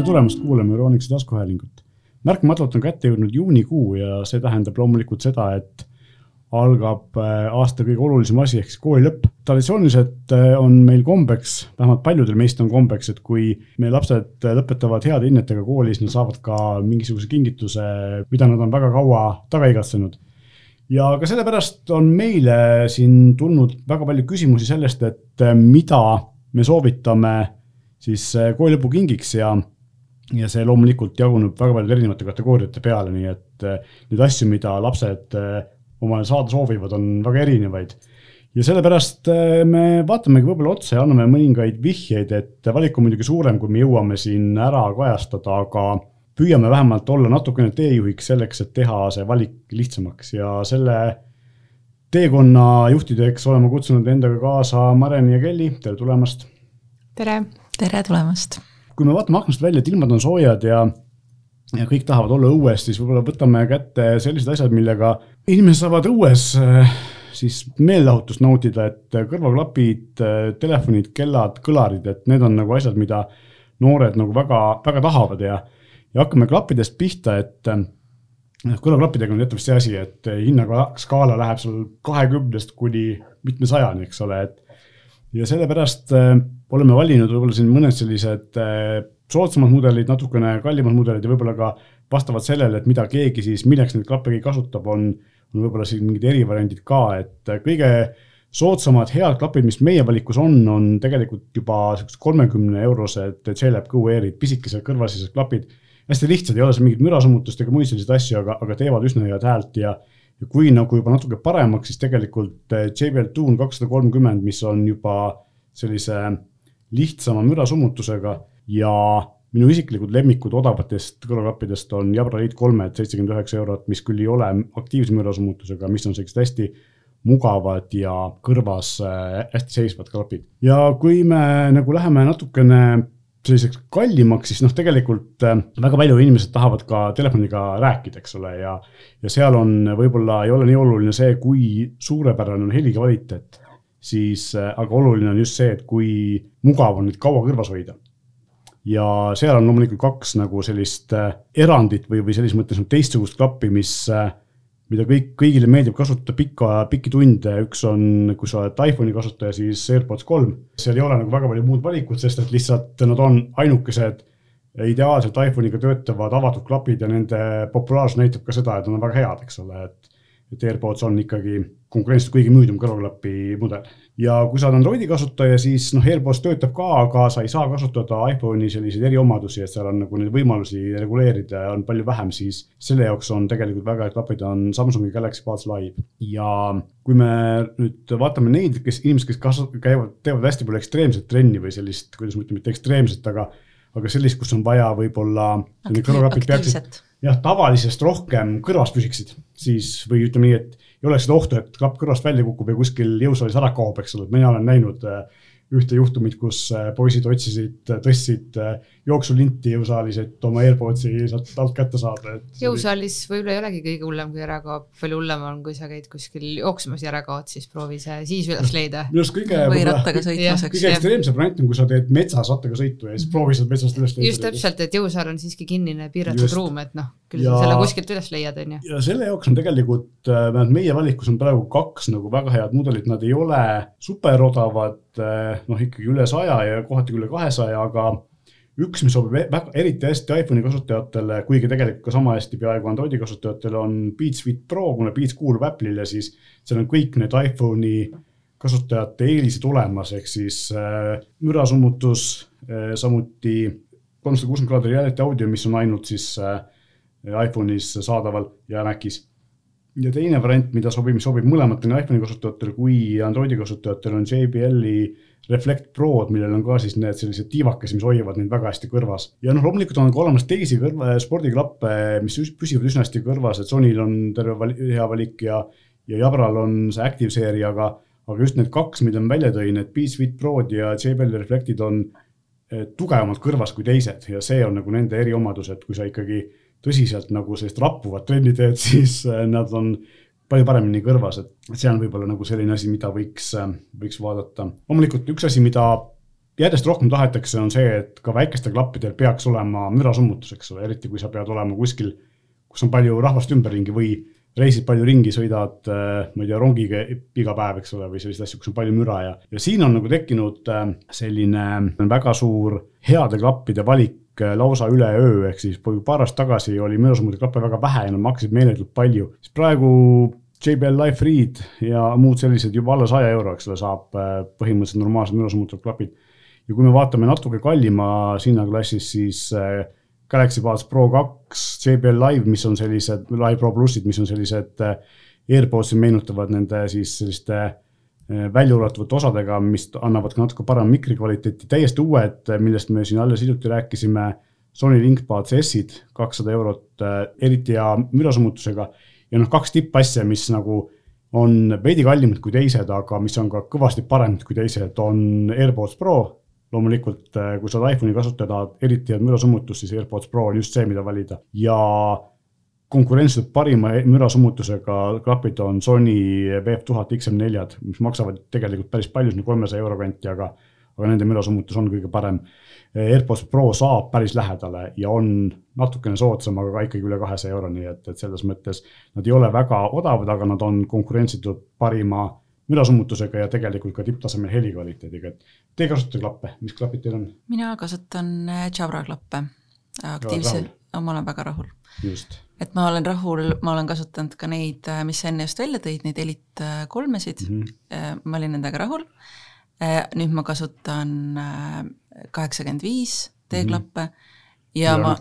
tere tulemast kuulama Euroniksi taskuhäälingut. märkamatult on kätte jõudnud juunikuu ja see tähendab loomulikult seda, et algab äh, aasta kõige olulisem asi ehk siis kooli lõpp. traditsiooniliselt äh, on meil kombeks, vähemalt paljudel meist on kombeks, et kui meie lapsed lõpetavad heade hinnetega kooli, siis nad saavad ka mingisuguse kingituse, mida nad on väga kaua taga igatsenud. ja ka sellepärast on meile siin tulnud väga palju küsimusi sellest, et äh, mida me soovitame siis kooli lõpu kingiks ja ja see loomulikult jaguneb väga paljude erinevate kategooriate peale, nii et neid asju, mida lapsed omale saada soovivad, on väga erinevaid. ja sellepärast äh, me vaatamegi võib-olla otsa ja anname mõningaid vihjeid, et valik on muidugi suurem, kui me jõuame siin ära kajastada, aga püüame vähemalt olla natukene teejuhiks selleks, et teha see valik lihtsamaks ja selle teekonna juhtideks oleme kutsunud endaga kaasa Mareni ja Kelly, tere tulemast. tere. tere tulemast. Kui me vaatame aknast välja, et ilmad on soojad ja ja kõik tahavad olla õues, siis võib-olla võtame kätte sellised asjad, millega inimesed saavad õues äh, siis meelelahutust nautida, et kõrvaklapid, äh, telefonid, kellad, kõlarid, et need on nagu asjad, mida noored nagu väga, väga tahavad ja, ja hakkame klappidest pihta, et äh, kõrvaklappidega on teatavasti see asi, et hinnaskaala läheb seal kahekümnest kuni mitmesajani, eks ole, et ja sellepärast oleme valinud võib-olla siin mõned sellised soodsamad mudelid, natukene kallimad mudelid ja võib-olla ka vastavalt sellele, et mida keegi siis, milleks neid klappe kasutab, on, on võib-olla siin mingid erivariandid ka, et kõige soodsamad head klapid, mis meie valikus on, on tegelikult juba siuksed kolmekümne eurosed JLab Go Airid, pisikesed kõrvalised klapid. hästi lihtsad, ei ole seal mingit mürasummutust ega muid selliseid asju, aga, aga teevad üsna head häält ja, ja kui nagu juba natuke paremaks, siis tegelikult JBL Tune kakssada kolmkümmend, mis on juba sellise lihtsama mürasummutusega ja minu isiklikud lemmikud odavatest kõrvaklappidest on Jabra Elite kolmed, seitsekümmend üheksa eurot, mis küll ei ole aktiivse mürasummutusega, mis on sellised hästi mugavad ja kõrvas äh, hästi seisvad klapid. ja kui me nagu läheme natukene selliseks kallimaks, siis noh, tegelikult äh, väga palju inimesed tahavad ka telefoniga rääkida, eks ole, ja, ja seal on võib-olla ei ole nii oluline see, kui suurepärane on heli kvaliteet, siis äh, aga oluline on just see, et kui mugav on neid kaua kõrvas hoida. Ja seal on loomulikult kaks nagu sellist äh, erandit või, või selles mõttes nagu teistsugust klappi, mis, äh, mida kõik, kõigile meeldib kasutada pikka, pikki tunde, üks on, kui sa oled iPhone'i kasutaja, siis AirPods kolm. seal ei ole nagu väga palju muud valikut, sest et lihtsalt nad on ainukesed ideaalselt iPhone'iga töötavad avatud klapid ja nende populaarsus näitab ka seda, et nad on väga head, eks ole, et, et AirPods on ikkagi konkurentsiliselt kõige müüdum kõrvaklapi mudel ja kui sa oled Androidi kasutaja, siis noh, AirPods töötab ka, aga sa ei saa kasutada iPhone'i selliseid eriomadusi, et seal on nagu neid võimalusi reguleerida on palju vähem, siis selle jaoks on tegelikult väga head klapid on Samsungi Galaxy Buds Live. ja kui me nüüd vaatame neid, kes inimesed, kes kasu-, käivad, teevad hästi palju ekstreemset trenni või sellist, kuidas ma ütlen, mitte ekstreemset, aga aga sellist, kus on vaja võib-olla. kõrvaklapid peaksid jah, tavalisest rohkem kõrvas püsiksid, siis või ütleme nii, et ei oleks seda ohtu, et klapp kõrvast välja kukub ja kuskil jõusaalis ära kaob, eks ole, et mina olen näinud äh, ühte juhtumit, kus äh, poisid otsisid, äh, tõstsid jooksulinti jõusaalis, et oma AirPodsi sealt alt kätte saada. jõusaalis võib-olla ei olegi kõige hullem, kui ära kaob, palju hullem on, kui sa käid kuskil jooksmas ja ära kaod, siis proovi see siis üles leida. minu arust kõige. või rattaga sõitmas, eks. kõige ekstreemsem variant on, kui sa teed metsas rattaga sõitu ja siis proovi sealt metsast üles leida. just täpselt, et jõusaal on siiski kinnine piiratud ruum, et noh, küll ja, sa selle kuskilt üles leiad, on ju. ja selle jaoks on tegelikult, vähemalt meie valikus on praegu kaks nagu väga head mudelit, nad ei ole super odavad Eh, noh, ikkagi üle saja ja kohati üle kahesaja, aga üks, mis sobib e-, väga eriti hästi iPhone'i kasutajatele, kuigi tegelikult ka sama hästi peaaegu Androidi kasutajatele on Beats Fit Pro, kuna Beats kuulub Apple'ile, siis seal on kõik need iPhone'i kasutajate eelised olemas, ehk siis äh, mürasummutus äh,, samuti kolmsada kuuskümmend kraadi reality audio, mis on ainult siis äh, iPhone'is saadaval ja Macis ja teine variant, mida sobib, sobib mõlematele iPhone'i kasutajatele kui Androidi kasutajatele on JBL-i Reflect Prod, millel on ka siis need sellised tiivakesed, mis hoiavad neid väga hästi kõrvas. ja noh, loomulikult on ka olemas teisi kõrva, spordiklappe, mis püsivad üsna hästi kõrvas, et Sonyl on terve vali, hea valik ja, ja Jabral on see Active seeria, aga, aga just need kaks, mida ma välja tõin, et Beats Fit Prod ja JBL Reflectid on eh, tugevamalt kõrvas kui teised ja see on nagu nende eriomadus, et kui sa ikkagi tõsiselt nagu sellist rappuvat trenni teed, siis äh, nad on palju paremini kõrvas, et see on võib-olla nagu selline asi, mida võiks, äh, võiks vaadata. loomulikult üks asi, mida järjest rohkem tahetakse, on see, et ka väikestel klappidel peaks olema mürasummutus, eks ole, eriti kui sa pead olema kuskil, kus on palju rahvast ümberringi või reisid palju ringi, sõidad, äh, ma ei tea, rongiga iga päev, eks ole, või selliseid asju, kus on palju müra ja, ja siin on nagu tekkinud selline väga suur heade klappide valik äh, lausa üleöö, ehk siis paar aastat tagasi oli mürasummude klappe väga vähe ja nad maksid meeletult palju, siis praegu JBL Life Read ja muud sellised juba alla saja euro, eks ole, saab põhimõtteliselt normaalsed mürasummutud klapid. ja kui me vaatame natuke kallima hinnaklassis, siis Galaxy Buds Pro kaks, JBL Live, mis on sellised, Live Pro plussid, mis on sellised äh, AirPodsi meenutavad nende siis selliste äh, väljaulatuvad osadega, mis annavad ka natuke parema mikrikvaliteeti, täiesti uued, millest me siin alles hiljuti rääkisime. Sony LinkBuds S-id, kakssada eurot, äh, eriti hea mürasummutusega ja noh, kaks tippasja, mis nagu on veidi kallimad kui teised, aga mis on ka kõvasti paremad kui teised, on AirPods Pro. Loomulikult, kui sa oled iPhone'i kasutada, eriti head mürasummutust, siis AirPods Pro on just see, mida valida. Ja konkurentsiliselt parima mürasummutusega klapid on Sony VF1000 XM4-d, mis maksavad tegelikult päris palju, sinna kolmesaja euro kanti, aga, aga nende mürasummutus on kõige parem. AirPods Pro saab päris lähedale ja on natukene soodsam, aga ka ikkagi üle kahesaja euro, nii et, et selles mõttes nad ei ole väga odavad, aga nad on konkurentsitult parima mürasummutusega ja tegelikult ka tipptasemel helikvaliteediga, et teie kasutate klappe, mis klapid teil on? mina kasutan Jabra klappe, aktiivse, ma olen väga rahul. Et ma olen rahul, ma olen kasutanud ka neid, äh, mis sa enne just välja tõid, neid Elite äh, kolmesid mm, -hmm. ma olin nendega rahul. nüüd ma kasutan kaheksakümmend viis T-klappe mm -hmm ja ma,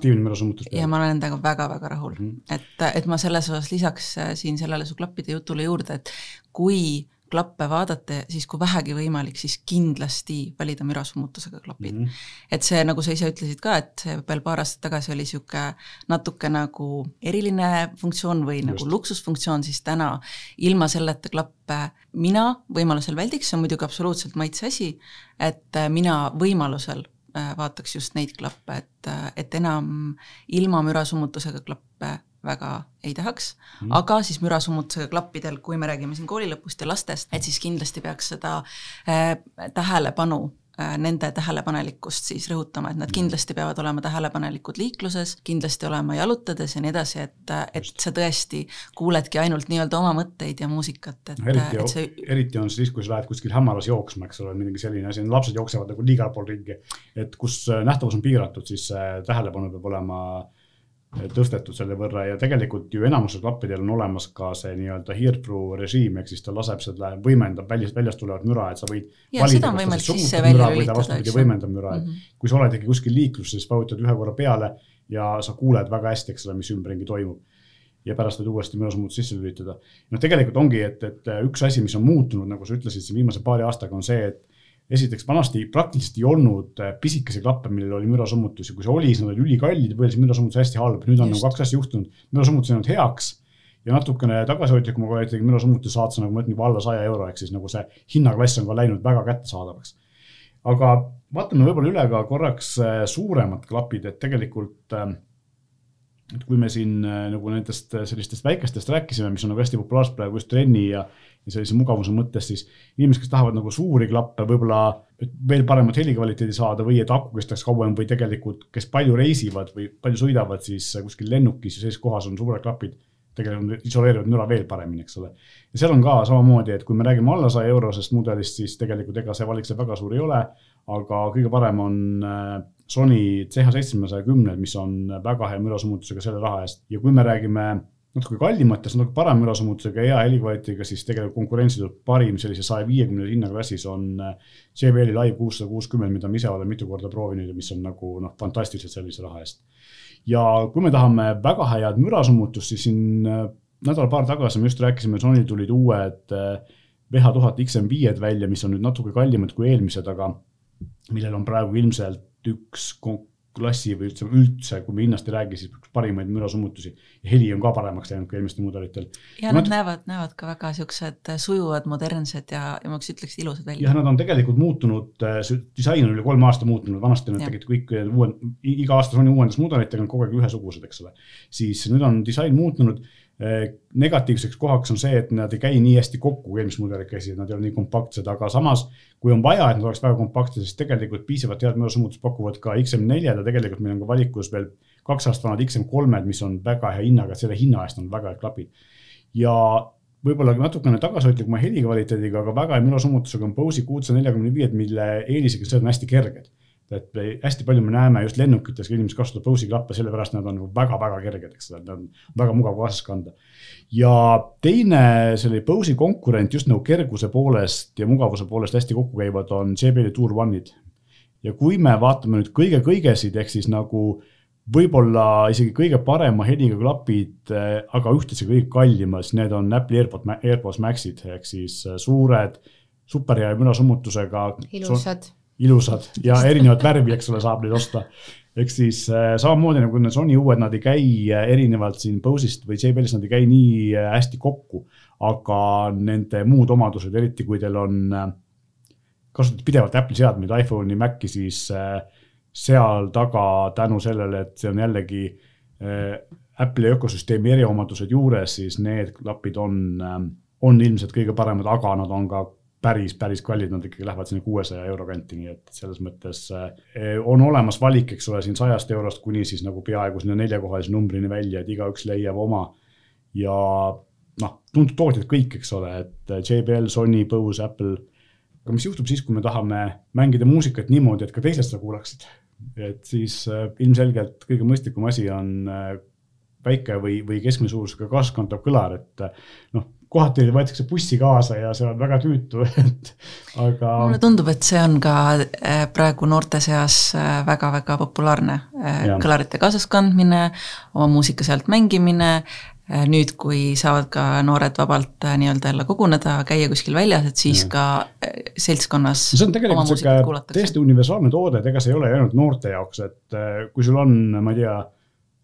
ja ma olen nendega väga-väga rahul mm, -hmm. et, et ma selles osas lisaks siin sellele su klappide jutule juurde, et kui klappe vaadata, siis kui vähegi võimalik, siis kindlasti valida mürasummutusega klapid mm. -hmm. et see, nagu sa ise ütlesid ka, et veel paar aastat tagasi oli niisugune natuke nagu eriline funktsioon või nagu Just. nagu luksusfunktsioon, siis täna ilma selleta klappe mina võimalusel väldiks, see on muidugi absoluutselt maitse asi, et mina võimalusel äh, vaataks just neid klappe, et, et enam ilma mürasummutusega klappe väga ei tahaks mm., aga siis mürasummutusega klappidel, kui me räägime siin kooli lõpust ja lastest, et siis kindlasti peaks seda äh, tähelepanu äh, nende tähelepanelikkust siis rõhutama, et nad kindlasti peavad olema tähelepanelikud liikluses, kindlasti olema jalutades ja nii edasi, et, et sa tõesti kuuledki ainult nii-öelda oma mõtteid ja muusikat, et no,. eriti, et see... eriti on siis, kui sa lähed kuskil hämaras jooksma, eks ole, mingi selline asi, lapsed jooksevad nagu liigal pool ringi. et kus äh, nähtavus on piiratud, siis tähelepanu peab olema äh, tõstetud selle võrra ja tegelikult ju enamusel klappidel on olemas ka see nii-öelda hear-through režiim, ehk siis ta laseb selle, võimendab väljast, väljast tulevat müra, et sa võid ja, valida, kas ta summutab müra või ta vastupidi võimendab müra, et mm -hmm. kui sa oledki kuskil liikluses, siis vajutad ühe korra peale ja sa kuuled väga hästi, eks ole, mis ümberringi toimub. ja pärast võid uuesti mürasummutus sisse lülitada. noh, tegelikult ongi, et, et üks asi, mis on muutunud, nagu sa ütlesid siin viimase paari aastaga, on see, et esiteks vanasti praktiliselt ei olnud äh, pisikesi klappe, millel oli mürasummutus ja kui see oli, siis nad olid ülikallid ja põhiliselt mürasummutus hästi halb. nüüd on nagu kaks asja juhtunud, mürasummutus on jäänud heaks ja natukene tagasihoidlikum kvaliteediga mürasummutus saad sa nagu ma ütlen juba alla saja euro, ehk siis nagu see hinnaklass on ka läinud väga kättesaadavaks. aga vaatame võib-olla üle ka korraks äh, suuremad klapid, et tegelikult äh, et kui me siin nagu nendest sellistest väikestest rääkisime, mis on nagu hästi populaarsed praegu just trenni ja ja sellise mugavuse mõttes siis inimesed, kes tahavad nagu suuri klappe, võib-olla veel paremat helikvaliteedi saada või et aku kestaks kauem või tegelikult, kes palju reisivad või palju sõidavad, siis kuskil lennukis ja sellises kohas on suured klapid tegelikult isoleerivad müra veel paremini, eks ole. ja seal on ka samamoodi, et kui me räägime alla saja eurosest mudelist, siis tegelikult ega see valik seal väga suur ei ole. aga kõige parem on äh, Sony CH710, mis on väga hea mürasummutusega selle raha eest ja kui me räägime natuke kallimates, natuke parema ülasummutusega ja hea helikvaliteediga, siis tegelikult konkurentsitult parim sellise saja viiekümne hinnaklassis on äh, JBL-i Live kuussada kuuskümmend, mida ma ise olen mitu korda proovinud ja mis on nagu noh, fantastiliselt sellise raha eest. ja kui me tahame väga head mürasummutust, siis siin äh, nädal-paar tagasi me just rääkisime, Sonyl tulid uued VH1000 XM5-d välja, mis on nüüd natuke kallimad kui eelmised, aga millel on praegu ilmselt üks klassi või üldse, üldse, kui me hinnast ei räägi, siis parimaid mürasummutusi. heli on ka paremaks läinud kui eelmistel mudelitel. ja nad näevad, näevad ka väga siuksed sujuvad, modernsed ja, ja ma ütleks ilusad välja. jah, nad on tegelikult muutunud, see disain on üle kolme aasta muutunud, vanasti nad tegid kõik uued, iga aasta Sony uuendas mudelitega, nad kogu aeg ühesugused, eks ole. siis nüüd on disain muutunud negatiivseks kohaks on see, et nad ei käi nii hästi kokku, kui eelmised mudelid käisid, nad ei ole nii kompaktsed, aga samas kui on vaja, et nad oleks väga kompaktsed, siis tegelikult piisavalt head mürasummutust pakuvad ka XM4-d ja tegelikult meil on ka valikus veel kaks aastat vanad XM3-d, mis on väga hea hinnaga, selle hinna eest on väga head klapid. ja võib-olla natukene tagasihoidlikuma helikvaliteediga, aga väga hea mürasummutusega on Bose'i kuutsada neljakümne viied, mille eelisega see on hästi kerged et hästi palju me näeme just lennukites, kui inimesed kasutavad Bose'i klappe, sellepärast nad on nagu väga-väga kerged, eks ole, nad on väga mugav kaasas kanda. ja teine selle Bose'i konkurent just nagu kerguse poolest ja mugavuse poolest hästi kokku käivad, on JBL-i Tour One'id. ja kui me vaatame nüüd kõige-kõigesid, ehk siis nagu võib-olla isegi kõige parema heliga klapid, aga ühtlasi kõige kallimad, siis need on Apple'i AirPod, AirPods Maxid ehk siis suured, super hea mürasummutusega. ilusad ilusad ja erinevat värvi, eks ole, saab neid osta. ehk siis äh, samamoodi nagu need Sony uued, nad ei käi äh, erinevalt siin Bose'ist või JBL-ist, nad ei käi nii äh, hästi kokku. aga nende muud omadused, eriti kui teil on kasutate pidevalt Apple'i seadmeid, iPhone'i, Maci, siis seal taga tänu sellele, et see on jällegi Apple'i ökosüsteemi eriomadused juures, siis need klapid on, on ilmselt kõige paremad, aga nad on ka päris, päris kallid, nad ikkagi lähevad sinna kuuesaja euro kanti, nii et selles mõttes eh, on olemas valik, eks ole, siin sajast eurost kuni siis nagu peaaegu sinna neljakohalise numbrini välja, et igaüks leiab oma. ja noh, tuntud tootjad kõik, eks ole, et JBL, Sony, Bose, Apple. aga mis juhtub siis, kui me tahame mängida muusikat niimoodi, et ka teised seda kuulaksid? et siis eh, ilmselgelt kõige mõistlikum asi on väike või, või keskmise suurusega kaaskantav kõlar, et noh kohati võetakse bussi kaasa ja see on väga tüütu, et aga. mulle tundub, et see on ka äh, praegu noorte seas väga-väga äh, populaarne. Äh, kõlarite kaasas kandmine, oma muusika sealt mängimine, nüüd, kui saavad ka noored vabalt nii-öelda jälle koguneda, käia kuskil väljas, et siis ja. ka seltskonnas. see on tegelikult sihuke täiesti universaalne toode, et ega see ei ole ainult noorte jaoks, et kui sul on, ma ei tea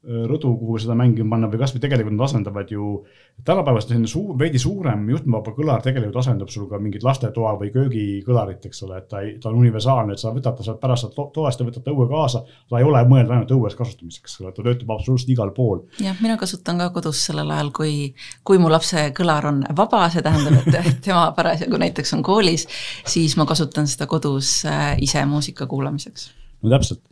rõdu, kuhu seda mängima panna või kasvõi tegelikult nad asendavad ju. tänapäevast selline suur, veidi suurem juhtmevaba kõlar tegelikult asendab sul ka mingit lastetoa või köögikõlarit, eks ole, et ta ei, ta on universaalne, et sa võtad ta sealt pärast sealt toast ja võtad ta õue kaasa. ta ei ole mõeldud ainult õues kasutamiseks, ta töötab absoluutselt igal pool. jah, mina kasutan ka kodus sellel ajal, kui, kui mu lapse kõlar on vaba, see tähendab, et tema parasjagu näiteks on koolis, siis ma kasutan seda kodus äh, ise muusika kuulamiseks. no täpselt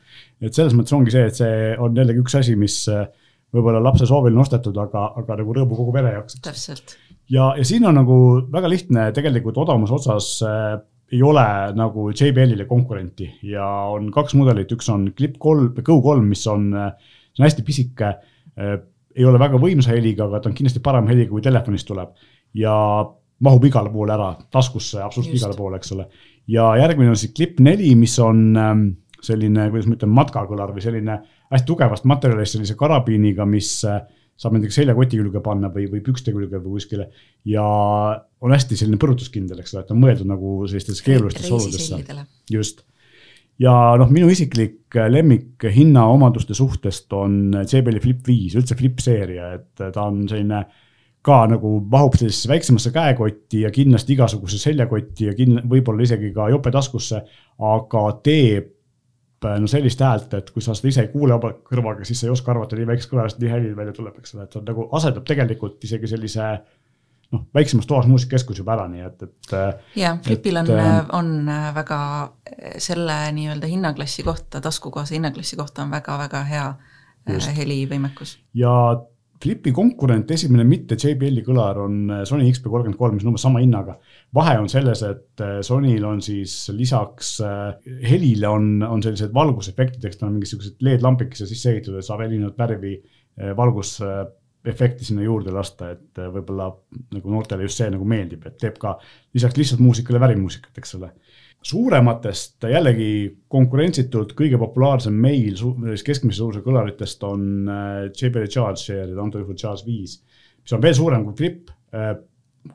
et selles mõttes ongi see, et see on jällegi üks asi, mis äh, võib-olla lapse soovil on ostetud, aga, aga nagu rõõmu kogu pere jaoks. täpselt. ja, ja siin on nagu väga lihtne tegelikult odavamuse otsas äh, ei ole nagu JBL-ile konkurenti ja on kaks mudelit, üks on Clip kolm, Go3, mis on, äh, see on hästi pisike äh,. ei ole väga võimsa heliga, aga ta on kindlasti parem heliga, kui telefonist tuleb ja mahub igale poole ära, taskusse absoluutselt igale poole, eks ole. ja järgmine on siis Clip neli, mis on ähm, selline, kuidas ma ütlen, matkakõlar või selline hästi tugevast materjalist sellise karabiiniga, mis äh, saab näiteks seljakoti külge panna või, või pükste külge või kuskile. ja on hästi selline põrutuskindel, eks ole, et on mõeldud nagu sellistesse keerulistesse oludesse. just. ja noh, minu isiklik lemmik hinnaomaduste suhtest on JBL-i Flip viis, üldse Flip seeria, et ta on selline ka nagu mahub sellisesse väiksemasse käekotti ja kindlasti igasugusesse seljakotti ja kin-, võib-olla isegi ka jopetaskusse, aga teeb Äh, no sellist häält, et kui sa seda ise ei kuule oma kõrvaga, siis sa ei oska arvata nii väikest kõlarast nii heli välja tuleb, eks ole, et ta nagu asendab tegelikult isegi sellise noh, väiksemas toas muusikakeskus juba ära, nii et, et. Äh, ja, Flipil on, äh, on väga selle nii-öelda hinnaklassi kohta, taskukohase hinnaklassi kohta on väga-väga hea just. helivõimekus. ja Flipi konkurent, esimene mitte JBL-i kõlar on äh, Sony XP33, mis on umbes sama hinnaga. vahe on selles, et äh, Sonyl on siis lisaks äh, helile on, on sellised valgusefektid, eks ta on mingisugused LED-lampikese sisse ehitatud, et saab erinevat värvi valgusefekti sinna juurde lasta, et võib-olla nagu noortele just see nagu meeldib, et teeb ka lisaks lihtsalt muusikale värimuusikat, eks ole suurematest jällegi konkurentsitult kõige populaarsem meil keskmise suuruse kõlaritest on äh, JBL Charge ja antud juhul Charge viis, mis on veel suurem kui Flip, äh,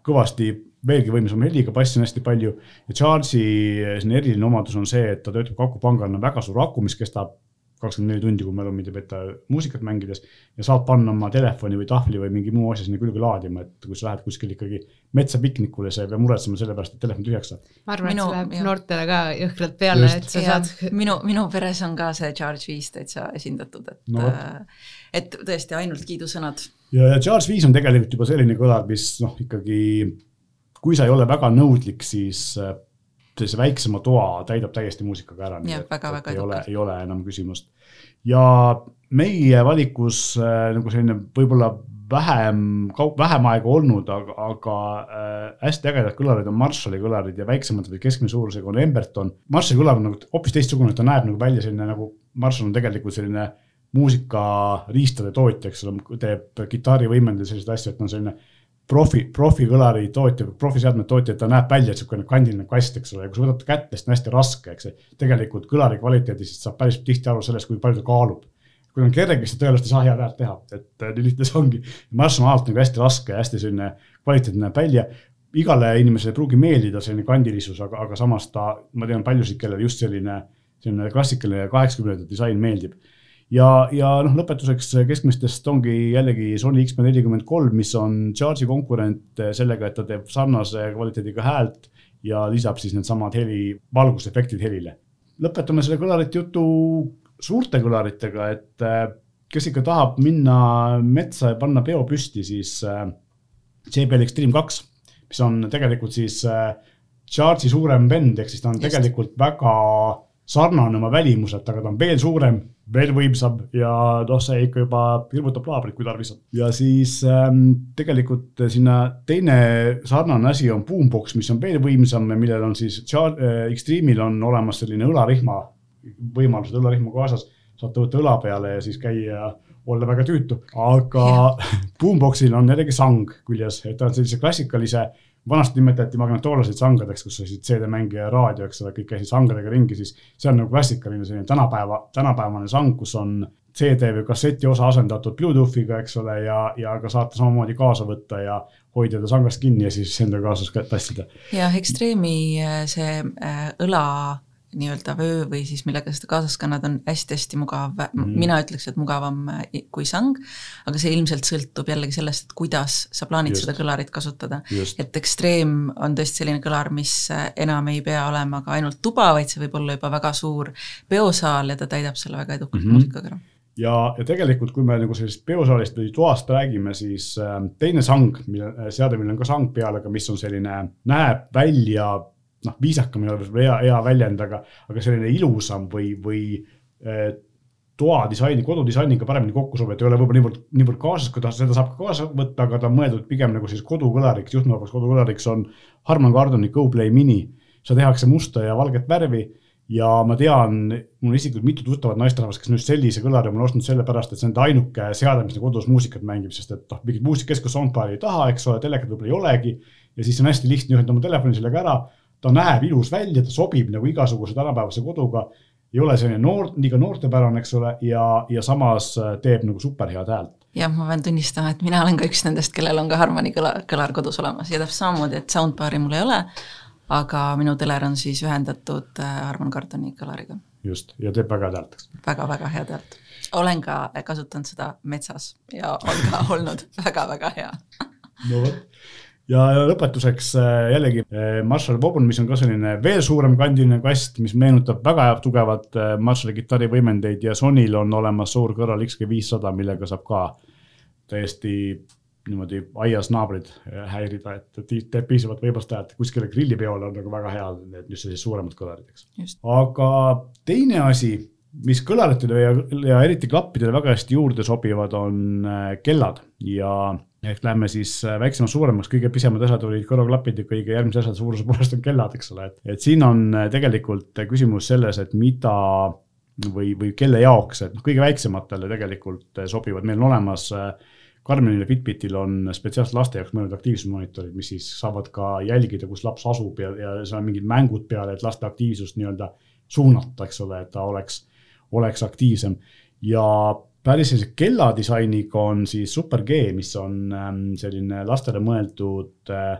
kõvasti veelgi võimsam heliga, bassi on hästi palju. Ja Charge'i selline eriline omadus on see, et ta töötab ka akupangana, väga suur aku, mis kestab kakskümmend neli tundi, kui mälu mind ei peta, muusikat mängides. ja saad panna oma telefoni või tahvli või mingi muu asja sinna külge laadima, et kui sa lähed kuskil ikkagi metsa piknikule, sa ei pea muretsema selle pärast, et telefon tühjaks saab. ma arvan, et see läheb jah. noortele ka jõhkralt peale, et sa ja, saad. minu, minu peres on ka see Charge viis täitsa esindatud, et no,, et tõesti ainult kiidusõnad ja, ja Charles viis on tegelikult juba selline kõlar, mis noh, ikkagi kui sa ei ole väga nõudlik, siis äh, sellise väiksema toa täidab täiesti muusikaga ära. jah, väga-väga ei ole, ei ole enam küsimust. ja meie valikus äh, nagu selline võib-olla vähem, vähem aega olnud, aga, aga äh, hästi ägedad kõlarid on Marshalli kõlarid ja väiksemad või keskmise suurusega on Emberton. Marshalli kõlar on nagu hoopis teistsugune, ta näeb nagu välja selline nagu, Marshall on tegelikult selline muusikariistade tootja, eks ole, teeb kitarrivõimendaja selliseid asju, et noh, selline profi, profikõlari tootja, profiseadme tootja, ta näeb välja niisugune kandiline kast, eks ole, ja kui sa võtad kätte, siis on hästi raske, eks. tegelikult kõlari kvaliteedist saab päris tihti aru sellest, kui palju ta kaalub. kui on kerge, siis tõenäoliselt ei saa head häält teha, et nii lihtne see ongi. Marss on alati nagu hästi raske ja hästi selline kvaliteetne näeb välja. igale inimesele ei pruugi meeldida selline kandilisus, aga, aga samas ta, ma tean paljusid, kellele just selline, selline klassikaline kaheksakümnendate disain meeldib ja, ja noh, lõpetuseks keskmistest ongi jällegi Sony XP43, mis on Charge'i konkurent sellega, et ta teeb sarnase kvaliteediga häält ja lisab siis needsamad heli, valgusefektid helile. lõpetame selle kõlarite jutu suurte kõlaritega, et äh, kes ikka tahab minna metsa ja panna peo püsti, siis JBL Extreme kaks, mis on tegelikult siis Charge'i suurem vend, ehk siis ta on Just. tegelikult väga sarnane oma välimuselt, aga ta on veel suurem veel võimsam ja noh, see ikka juba hirmutab naabrit, kui tarvis on. ja siis ähm, tegelikult sinna teine sarnane asi on Boombox, mis on veel võimsam ja millel on siis äh, Extreme'il on olemas selline õlarihma, võimalused õlarihma kaasas. saate võtta õla peale ja siis käia ja olla väga tüütu, aga Boomboxil on jällegi sang küljes, et ta on sellise klassikalise vanasti nimetati magnetoolaseid sangadeks, kus olid CD-mängija ja raadio, eks ole, kõik käisid sangadega ringi, siis see on nagu klassikaline selline tänapäeva, tänapäevane sang, kus on CD või kasseti osa asendatud Bluetoothiga, eks ole, ja, ja ka saate samamoodi kaasa võtta ja hoida ta sangast kinni ja siis endaga kaasas tassida. jah, Extreme'i äh, see äh, õla nii-öelda vöö või siis millega seda kaasas kannad, on hästi-hästi mugav mm, mina ütleks, et mugavam äh, kui sang, aga see ilmselt sõltub jällegi sellest, et kuidas sa plaanid Just. seda kõlarit kasutada. et Extreme on tõesti selline kõlar, mis äh, enam ei pea olema ka ainult tuba, vaid see võib olla juba väga suur peosaal ja ta täidab selle väga edukalt mm -hmm. muusikaga ja, ja tegelikult, kui me nagu sellisest peosaalist või toast räägime, siis äh, teine sang, mille, seade, millel on ka sang peal, aga mis on selline, näeb välja noh, viisakam ei ole võib-olla hea, hea väljend, aga, aga selline ilusam või, või eh, toadisaini, kodudisainiga paremini kokku sobiv, et ei ole võib-olla niivõrd, niivõrd kaasas, kui ta, seda saab ka kaasa võtta, aga ta on mõeldud pigem nagu siis kodukõlariks, juhtmevabaks kodukõlariks on Harman Kardoni GoPlay Mini. seda tehakse musta ja valget värvi ja ma tean, mul on isiklikult mitu tuttavat naisterahvast, kes on just sellise kõlari omale ostnud sellepärast, et see on nende ainuke seade, mis kodus muusikat mängib, sest et noh, mingit muusikakeskust soundbar'i ei taha, eks ole, telekat võib-olla ei olegi. ja siis on hästi lihtne ühendada oma telefoni sellega ära ta näeb ilus välja, ta sobib nagu igasuguse tänapäevase koduga. ei ole selline noor, liiga noortepärane, eks ole, ja, ja samas äh, teeb nagu superhead häält. jah, ma pean tunnistama, et mina olen ka üks nendest, kellel on ka Harmani kõlar, kõlar kodus olemas ja täpselt samamoodi, et soundbar'i mul ei ole. aga minu teler on siis ühendatud äh, Harman Kardoni kõlariga. just, ja teeb väga head häält, eks. väga-väga head häält. olen ka kasutanud seda metsas ja on ka olnud väga-väga hea no vot ja lõpetuseks äh, jällegi äh, Marshall Vauban, mis on ka selline veel suurem kandiline kast, mis meenutab väga tugevat äh, Marshalli kitarrivõimendeid ja Sonyl on olemas suur kõrval XG500, millega saab ka täiesti niimoodi aias naabrid häirida, et teeb piisavalt võimast häält, kuskile grillipeole on nagu väga hea need just sellised suuremad kõlarid, eks. aga teine asi, mis kõlaritele ja, ja eriti klappidele väga hästi juurde sobivad, on kellad. Ja ehk lähme siis äh, väiksemast suuremaks, kõige pisemad asjad olid kõrvaklapid ja kõige järgmise asjade suuruse poolest on kellad, eks ole, et, et siin on äh, tegelikult küsimus selles, et mida või, või kelle jaoks, et noh, kõige väiksematele tegelikult äh, sobivad, meil on olemas Karmenil ja Fitbitil on spetsiaalselt laste jaoks mõeldud aktiivsusmonitorid, mis siis saavad ka jälgida, kus laps asub ja, ja seal on mingid mängud peale, et laste aktiivsust nii-öelda suunata, eks ole, et ta oleks, oleks aktiivsem. ja päris sellise kelladisainiga on siis Super G, mis on ähm, selline lastele mõeldud äh,,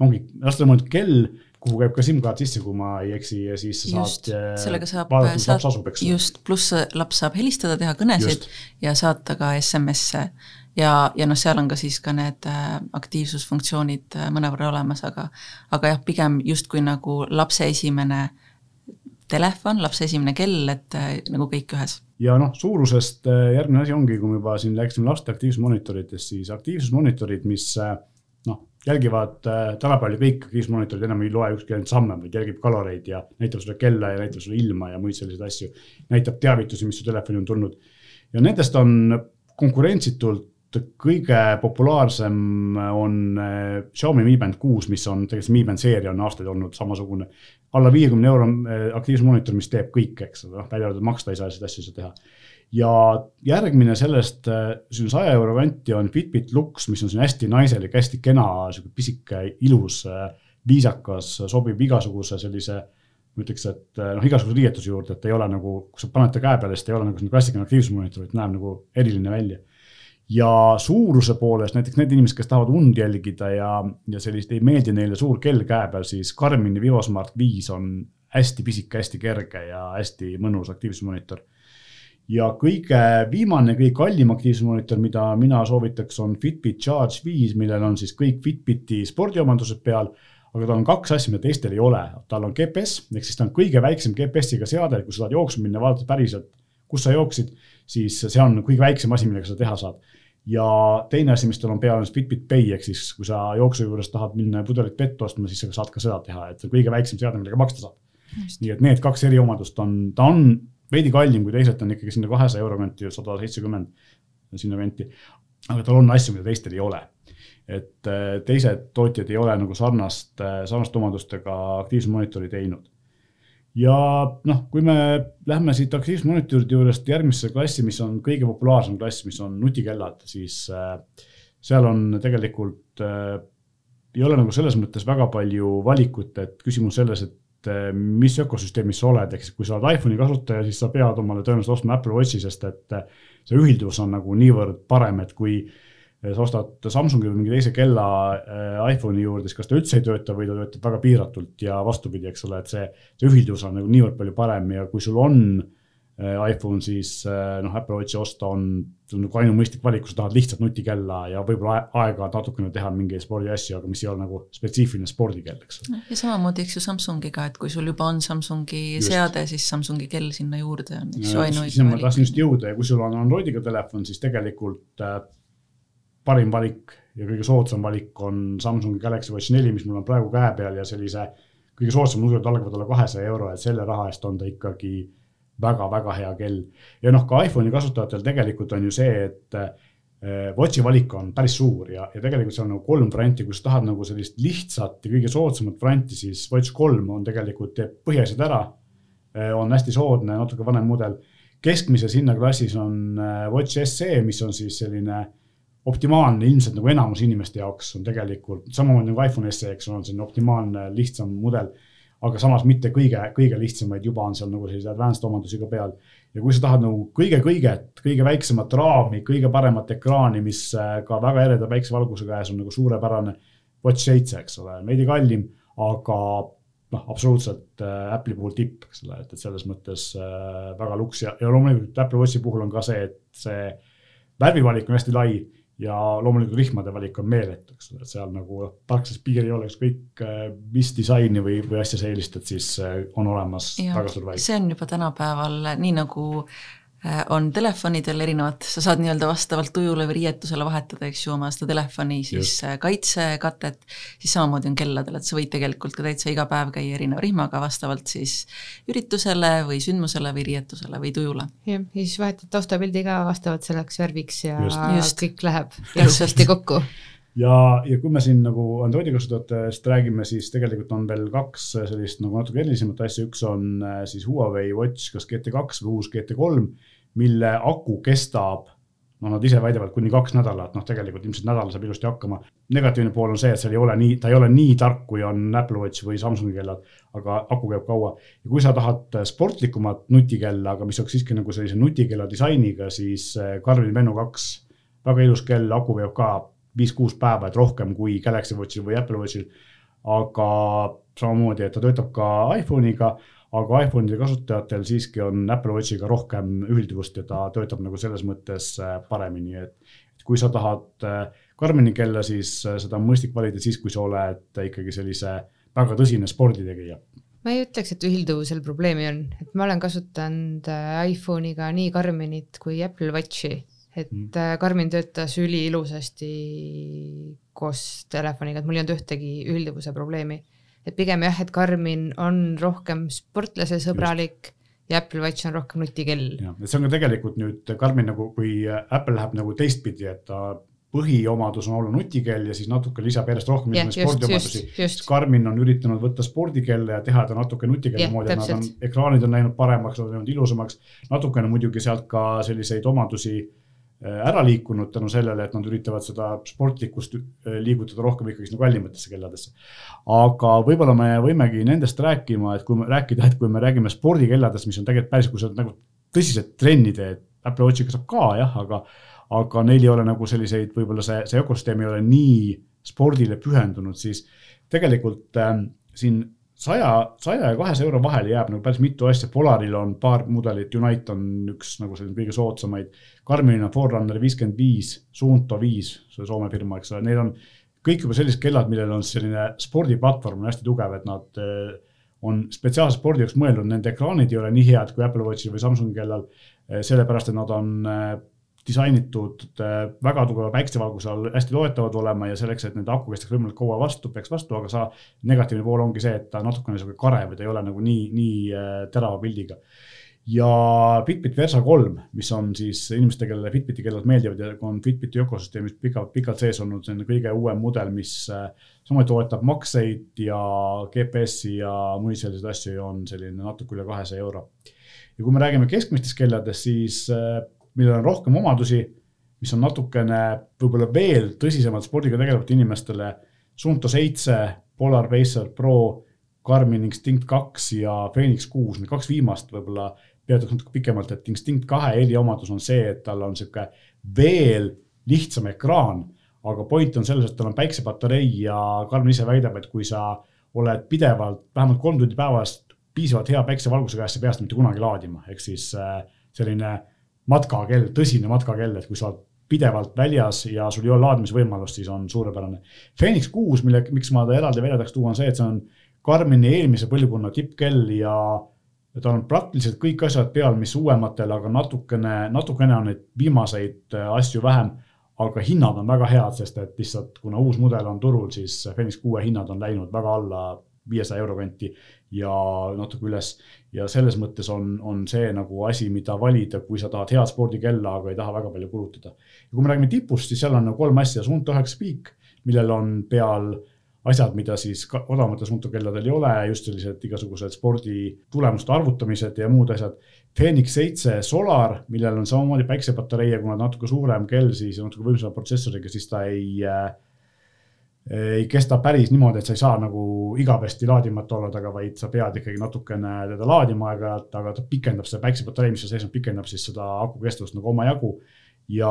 ongi lastele mõeldud kell, kuhu käib ka SIM-kaart sisse, kui ma ei eksi ja siis sa just, saad äh, sellega saab kus laps asub, just, pluss laps saab helistada, teha kõnesid just. ja saata ka SMS-e ja, ja noh, seal on ka siis ka need äh, aktiivsusfunktsioonid äh, mõnevõrra olemas, aga aga jah, pigem justkui nagu lapse esimene telefon, lapse esimene kell, et äh, nagu kõik ühes ja noh, suurusest järgmine asi ongi, kui me juba siin rääkisime laste aktiivsusmonitoritest, siis aktiivsusmonitorid, mis noh, jälgivad äh, tänapäeval ju kõik kriismonitorid enam ei loe ükski ainult samme, vaid jälgib kaloreid ja näitab sulle kella ja näitab sulle ilma ja muid selliseid asju. näitab teavitusi, mis su telefoni on tulnud. ja nendest on konkurentsitult kõige populaarsem on äh, Xiaomi Mi Band kuus, mis on tegelikult Mi Band seeria on aastaid olnud samasugune. alla viiekümne euro äh, aktiivsusmonitor, mis teeb kõik, eks ole, noh välja arvatud maksta ei saa selliseid asju teha ja järgmine sellest, äh, selline saja euro kanti on Fitbit Lux, mis on selline hästi naiselik, hästi kena, sihuke pisike, ilus, viisakas, sobib igasuguse sellise ma ütleks, et noh, igasuguse riietuse juurde, et ei ole nagu, kui sa paned ta käe peale, siis ta ei ole nagu klassikaline aktiivsusmonitor, vaid näeb nagu eriline välja. Ja suuruse poolest näiteks need inimesed, kes tahavad und jälgida ja, ja sellist ei meeldi neile suur kell käe peal, siis Garmini Vivosmart viis on hästi pisike, hästi kerge ja hästi mõnus aktiivsusmonitor ja kõige viimane, kõige kallim aktiivsusmonitor, mida mina soovitaks, on Fitbit Charge viis, millel on siis kõik Fitbiti spordiomandused peal. aga tal on kaks asja, mida teistel ei ole, tal on GPS ehk siis ta on kõige väiksem GPS-iga seade, kui sa tahad jooksma minna, vaadata päriselt, kus sa jooksid, siis see on kõige väiksem asi, millega seda teha saad ja teine asi, mis tal on peal, on Fitbit Pay ehk siis, kui sa jooksu juures tahad minna pudelit vett ostma, siis sa saad ka seda teha, et see on kõige väiksem seade, millega maksta saab. nii et need kaks eriomadust on, ta on veidi kallim kui teised, on ikkagi sinna kahesaja euro kanti, sada seitsekümmend sinna kanti. aga tal on asju, mida teistel ei ole. et äh, teised tootjad ei ole nagu sarnast, äh, sarnaste omadustega aktiivsusmonitori teinud. Ja noh, kui me lähme siit aktiivsusmonitoride juurest järgmisse klassi, mis on kõige populaarsem klass, mis on nutikellad, siis äh, seal on tegelikult ei ole nagu selles mõttes väga palju valikut, et küsimus selles, et Eh, mis ökosüsteemis sa oled, ehk siis kui sa oled iPhone'i kasutaja, siis sa pead omale tõenäoliselt ostma Apple Watchi, sest et see ühilduvus on nagu niivõrd parem, et kui sa ostad Samsungi või mingi teise kella iPhone'i juurde, siis kas ta üldse ei tööta või ta töötab väga piiratult ja vastupidi, eks ole, et see, see ühilduvus on nagu niivõrd palju parem ja kui sul on Äh, iPhone, siis äh, noh, Apple Watchi osta on, see on nagu ainumõistlik valik, kui sa tahad lihtsalt nutikella ja võib-olla aega natukene teha mingeid spordiasju, aga mis ei ole nagu spetsiifiline spordikell, eks. ja samamoodi, eks ju Samsungiga, et kui sul juba on Samsungi just. seade, siis Samsungi kell sinna juurde on, eks ju, ainuõige valik. sinna ma tahtsin just jõuda ja kui sul on Androidiga telefon, siis tegelikult äh, parim valik ja kõige soodsam valik on Samsungi Galaxy Watch neli, mis mul on praegu käe peal ja sellise kõige soodsam numbrid algavad alla kahesaja euro, et selle raha eest on ta ikkagi väga-väga hea kell. ja noh, ka iPhone'i kasutajatel tegelikult on ju see, et eh, Watchi valik on päris suur ja, ja tegelikult seal on nagu kolm varianti, kui sa tahad nagu sellist lihtsat ja kõige soodsamat varianti, siis Watch kolm on tegelikult, teeb põhiasjad ära. Eh, on hästi soodne, natuke vanem mudel. keskmises hinnaklassis on eh, Watch SE, mis on siis selline optimaalne ilmselt nagu enamus inimeste jaoks on tegelikult samamoodi nagu iPhone SE, eks ole, on selline optimaalne lihtsam mudel aga samas mitte kõige, kõige lihtsamaid, juba on seal nagu selliseid advanced omadusi ka peal. ja kui sa tahad nagu kõige-kõiget, kõige väiksemat raami, kõige paremat ekraani, mis äh, ka väga ereda päiksevalguse käes on nagu suurepärane Watch seitse, eks ole, veidi kallim, aga noh, absoluutselt äh, Apple'i puhul tipp, eks ole, et, et selles mõttes äh, väga luks ja, ja loomulikult Apple Watchi puhul on ka see, et see värvivalik on hästi lai ja loomulikult rihmade valik on meeletu, eks ole, et seal nagu tarksas piir ei ole, ükskõik äh, mis disaini või, või asja sa eelistad, siis äh, on olemas valik. see on juba tänapäeval nii nagu Äh, on telefonidel erinevad, sa saad nii-öelda vastavalt tujule või riietusele vahetada, eks ju, oma seda telefoni siis Just. Äh, kaitsekatet, siis samamoodi on kelladel, et sa võid tegelikult ka täitsa iga päev käia erineva rihmaga vastavalt siis üritusele või sündmusele või riietusele või tujule. jah, ja siis vahetad taustapildi ka vastavalt selleks värviks ja Just. Just. kõik läheb ilusasti kokku ja, ja kui me siin nagu Androidi kasutajatest räägime, siis tegelikult on veel kaks sellist nagu natuke erilisemat asja, üks on äh, siis Huawei Watch kas GT2 või uus GT3 mille aku kestab, no nad ise väidavad kuni kaks nädalat, noh, tegelikult ilmselt nädal saab ilusti hakkama. negatiivne pool on see, et seal ei ole nii, ta ei ole nii tark, kui on Apple Watch või Samsungi kellad, aga aku käib kaua. ja kui sa tahad sportlikumat nutikella, aga mis oleks siiski nagu sellise nutikella disainiga, siis Garmin Venu kaks, väga ilus kell, aku veab ka viis-kuus päeva, et rohkem kui Galaxy Watchil või Apple Watchil. aga samamoodi, et ta töötab ka iPhone'iga aga iPhone'ide kasutajatel siiski on Apple Watchiga rohkem ühilduvust ja ta töötab nagu selles mõttes äh, paremini, et kui sa tahad äh, kella, siis äh, seda on mõistlik valida siis, kui sa oled ikkagi sellise väga tõsine sporditegija ma ei ütleks, et ühilduvusel probleemi on, et ma olen kasutanud iPhone'iga nii Karminit kui Apple Watchi, et mm. Karmin töötas üliilusasti koos telefoniga, et mul ei olnud ühtegi ühilduvuse probleemi. et pigem jah, et Karmin on rohkem sportlasesõbralik ja Apple Watch on rohkem nutikell. jah, et see on ka tegelikult nüüd Karmin nagu, kui Apple läheb nagu teistpidi, et ta põhiomadus on olla nutikell ja siis natuke lisab järjest rohkem yeah, spordiomadusi. Karmin on üritanud võtta spordikelle ja teha ta natuke nutikelle yeah, moodi, et nad on, ekraanid on läinud paremaks, nad on läinud ilusamaks. natukene muidugi sealt ka selliseid omadusi äh, ära liikunud tänu sellele, et nad üritavad seda sportlikkust äh, liigutada rohkem ikkagi sinna kallimatesse kelladesse. aga võib-olla me võimegi nendest rääkima, et kui me rääkida, et kui me räägime spordikelladest, mis on tegelikult päris, kui sa nagu tõsiselt trenni teed, Apple Watchiga saab ka jah, aga aga neil ei ole nagu selliseid, võib-olla see, see ökosüsteem ei ole nii spordile pühendunud, siis tegelikult äh, siin saja, saja ja kahesaja euro vahele jääb nagu päris mitu asja, Polaril on paar mudelit, Unite on üks nagu selline kõige soodsamaid. Karminil on Forerunner viiskümmend viis, Suunto viis, see Soome firma, eks ole, neil on kõik juba sellised kellad, millel on selline spordiplatvorm on hästi tugev, et nad äh, on spetsiaalselt spordi jaoks mõeldud, nende ekraanid ei ole nii head kui Apple Watchil või Samsungi kellal. Äh, sellepärast, et nad on disainitud äh, väga tugeva päiksevalguse all hästi loetavad olema ja selleks, et nende aku kestaks võimalikult kaua vastu, peaks vastu, aga sa, negatiivne pool ongi see, et ta natukene sihuke karev, ta ei ole nagu nii, nii äh, terava pildiga. ja Fitbit Versa kolm, mis on siis inimestele, kellele Fitbiti kellad meeldivad ja on Fitbiti ökosüsteemis pikalt, pikalt sees olnud, see on kõige uuem mudel, mis äh, samuti toetab makseid ja GPS-i ja muid selliseid asju ja on selline natuke üle kahesaja euro. ja kui me räägime keskmistest kelladest, siis millel on rohkem omadusi, mis on natukene võib-olla veel tõsisemalt spordiga tegelevatele inimestele. Suunto seitse, Polar Pacer Pro, Garmin Instinct kaks ja Phoenix kuus, need kaks viimast võib-olla peatuks natuke pikemalt, et Instinct kahe eriomadus on see, et tal on sihuke veel lihtsam ekraan. aga point on selles, et tal on päiksepatarei ja Garmin ise väidab, et kui sa oled pidevalt vähemalt kolm tundi päevas piisavalt hea päiksevalguse käes, sa ei pea seda mitte kunagi laadima, ehk siis äh, selline matkakell, tõsine matkakell, et kui sa oled pidevalt väljas ja sul ei ole laadimisvõimalust, siis on suurepärane. Phoenix kuus, mille, miks ma ta eraldi välja tahaks tuua, on see, et see on Karmini eelmise põlvkonna tippkell ja tal on praktiliselt kõik asjad peal, mis uuematel, aga natukene, natukene on neid viimaseid äh, asju vähem. aga hinnad on väga head, sest et lihtsalt kuna uus mudel on turul, siis Phoenix kuue hinnad on läinud väga alla viiesaja euro kanti ja natuke üles. ja selles mõttes on, on see nagu asi, mida valida, kui sa tahad head spordikella, aga ei taha väga palju kulutada. ja kui me räägime tipust, siis seal on nagu kolm asja, Suunto üheksa Peak, millel on peal asjad, mida siis odavamatel suuntokelladel ei ole, just sellised igasugused sporditulemuste arvutamised ja muud asjad. Phoenix seitse Solar, millel on samamoodi päiksepatarei ja kuna natuke suurem kell, siis natuke võimsama protsessoriga, siis ta ei äh, ei kesta päris niimoodi, et sa ei saa nagu igavesti laadimata olla taga, vaid sa pead ikkagi natukene teda laadima aeg-ajalt, aga ta pikendab seda päiksepatarei, mis seal sees on, pikendab siis seda aku kestvust nagu omajagu. ja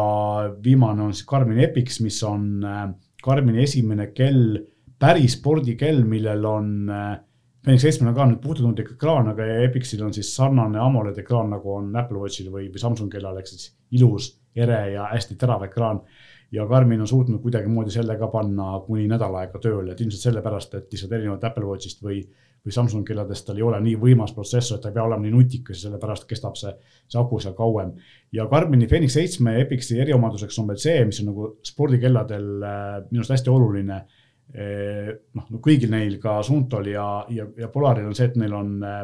viimane on siis Garmin Epix, mis on äh, Garmini esimene kell, päris spordikell, millel on äh, Fenix seitsmel on ka nüüd puututundlik ekraan, aga Epixil on siis sarnane AMOLED ekraan, nagu on Apple Watchil või, või Samsung kellal, ehk siis ilus, ere ja hästi terav ekraan ja Garmin on suutnud kuidagimoodi selle ka panna kuni nädal aega tööle, et ilmselt sellepärast, et lihtsalt erinevalt Apple Watchist või, või Samsung kelladest tal ei ole nii võimas protsessor, et ta ei pea olema nii nutikas ja sellepärast kestab see, see aku seal kauem. ja Garmini Fenix seitsme Epixi eriomaduseks on veel see, mis on nagu spordikelladel äh, minu arust hästi oluline eh, noh, no kõigil neil ka Suuntol ja, ja, ja Polaril on see, et neil on äh,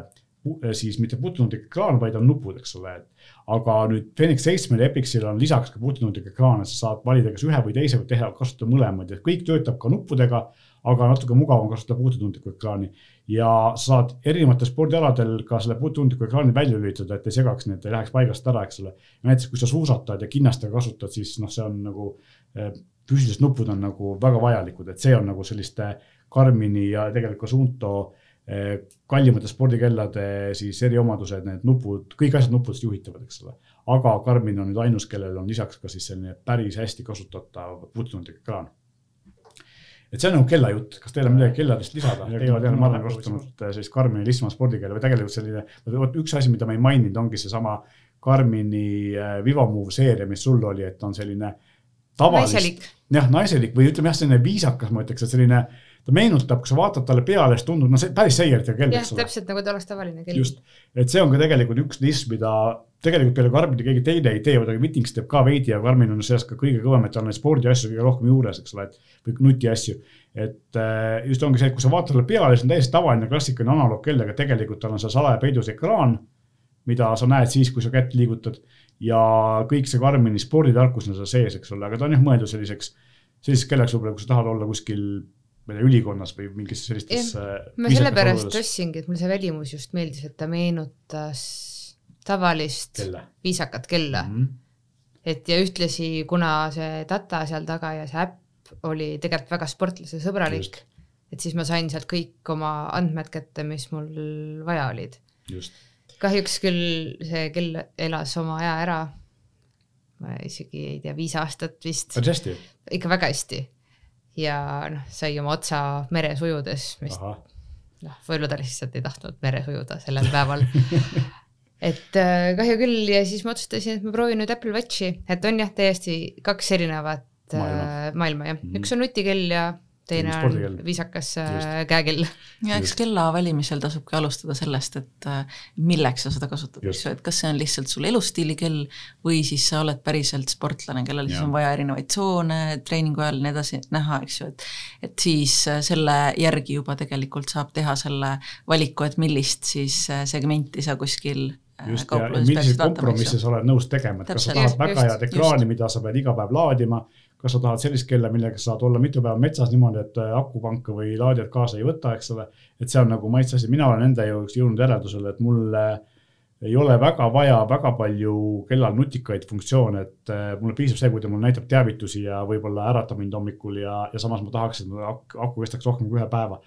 siis mitte puutunutlik ekraan, vaid on nupud, eks ole, et aga nüüd Phoenix seitsmel ja Epixil on lisaks ka puutunutlik ekraan, et sa saad valida kas ühe või teise või teha, kasutada mõlemaid, et kõik töötab ka nuppudega, aga natuke mugavam kasutada puutunutlikku ekraani. ja sa saad erinevatel spordialadel ka selle puutunutliku ekraani välja lülitada, et ei segaks need, ei läheks paigast ära, eks ole. näiteks kui sa suusatad ja kinnastega kasutad, siis noh, see on nagu eh, füüsilised nupud on nagu väga vajalikud, et see on nagu selliste Karmini ja tegelikult ka Suunto kallimate spordikellade siis eriomadused, need nupud, kõik asjad nuppudest juhitavad, eks ole. aga Garmin on nüüd ainus, kellel on lisaks ka siis selline päris hästi kasutatav puutunutlik ekraan. et see on nagu kellajutt, kas teil on midagi kelladest lisada? Olete jälle, ma olen kasutanud sellist Garmini lihtsama spordikella või tegelikult selline, vot üks asi, mida ma ei maininud, ongi seesama Garmini eh, Vivamove seeria, mis sul oli, et on selline tavalist. jah, naiselik või ütleme jah, selline viisakas, ma ütleks, et selline ta meenutab, kui sa vaatad talle peale, siis tundub, no see päris seiertega kell, eks ole. täpselt nagu ta oleks tavaline kell. just, et see on ka tegelikult üks list, mida tegelikult peale Karmini keegi teine ei tee, muidugi Wittings teeb ka veidi ja Karmin on sellest ka kõige kõvem, et tal on neid spordiasju kõige rohkem juures, eks ole, et või nutiasju. et äh, just ongi see, et kui sa vaatad talle peale, siis on täiesti tavaline klassikaline analoogkell, aga tegelikult tal on seal salaja peidus ekraan, mida sa näed siis, kui sa kätt liigutad ja kõik see Karmini sporditarkus on seal sees, eks ole, aga ta on jah mõeldud selliseks, selliseks kellaks võib-olla, kui sa tahad olla kuskil ma ei tea, ülikonnas või mingis sellistes. ma sellepärast ostsingi, et mulle see välimus just meeldis, et ta meenutas tavalist Kelle. viisakat kella mm. -hmm. et ja ühtlasi, kuna see data seal taga ja see äpp oli tegelikult väga sportlasesõbralik, et siis ma sain sealt kõik oma andmed kätte, mis mul vaja olid. kahjuks küll see kell elas oma aja ära. ma isegi ei tea, viis aastat vist. ikka väga hästi. Ja noh, sai oma otsa meres ujudes, mis noh, võib-olla ta lihtsalt ei tahtnud meres ujuda sellel päeval. Et äh, kahju küll ja siis ma otsustasin, et ma proovin nüüd Apple Watchi, et on jah, täiesti kaks erinevat äh, maailma, maailma jah. Mm, -hmm. üks on nutikell ja teine on viisakas äh, Just. käekell. ja eks kella valimisel tasubki alustada sellest, et milleks sa seda kasutad, eks ju, et kas see on lihtsalt sul elustiili kell või siis sa oled päriselt sportlane, kellel ja. siis on vaja erinevaid tsoone treeningu ajal ja nii edasi näha, eks ju, et et siis selle järgi juba tegelikult saab teha selle valiku, et millist siis segmenti sa kuskil Äh, just ja, ja milliseid kompromisse sa oled nõus tegema, et kas sa tahad väga just, head ekraani, mida sa pead iga päev laadima, kas sa tahad sellist kella, millega sa saad olla mitu päeva metsas niimoodi, et äh, akupanka või laadijat kaasa ei võta, eks ole. et see on nagu maitse asi, mina olen enda jaoks jõudnud järeldusele, et mulle ei ole väga vaja väga palju kellal nutikaid funktsioone, et äh, mulle piisab see, kui ta mulle näitab teavitusi ja võib-olla äratab mind hommikul ja, ja samas ma tahaks, et aku kestaks rohkem kui ühe päeva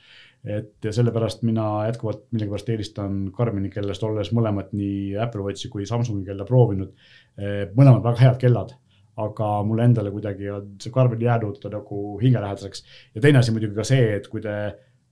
et ja sellepärast mina jätkuvalt millegipärast eelistan Karmini kellest, olles mõlemat nii Apple Watchi kui Samsungi kella proovinud. Mõlemad väga head kellad, aga mulle endale kuidagi on see Karmin jäänud nagu hingelähedaseks. ja teine asi muidugi ka see, et kui te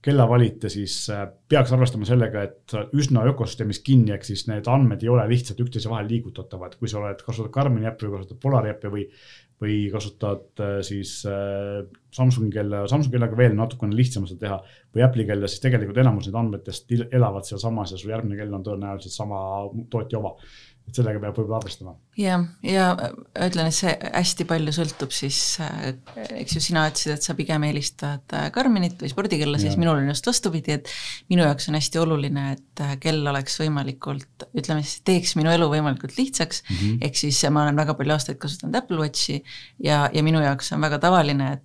kella valite, siis eh, peaks arvestama sellega, et üsna ökosüsteemis kinni, ehk siis need andmed ei ole lihtsalt üksteise vahel liigutatavad, kui sa oled, kasutad Karmini äppi või kasutad Polari äppi või või kasutad äh, siis äh, Samsungi kella, Samsungi kellaga veel natukene lihtsam seda teha või Apple'i kella, siis tegelikult enamus neid andmetest elavad sealsamas ja su järgmine kell on tõenäoliselt sama tootja oma et sellega peab võib-olla arvestama. Jah, ja ütlen, et see hästi palju sõltub siis, äh, eks ju, sina ütlesid, et sa pigem eelistad Karminit või spordikella, siis minul on just vastupidi, et minu jaoks on hästi oluline, et kell oleks võimalikult, ütleme siis, teeks minu elu võimalikult lihtsaks mm -hmm., ehk siis ma olen väga palju aastaid kasutanud Apple Watchi ja, ja minu jaoks on väga tavaline, et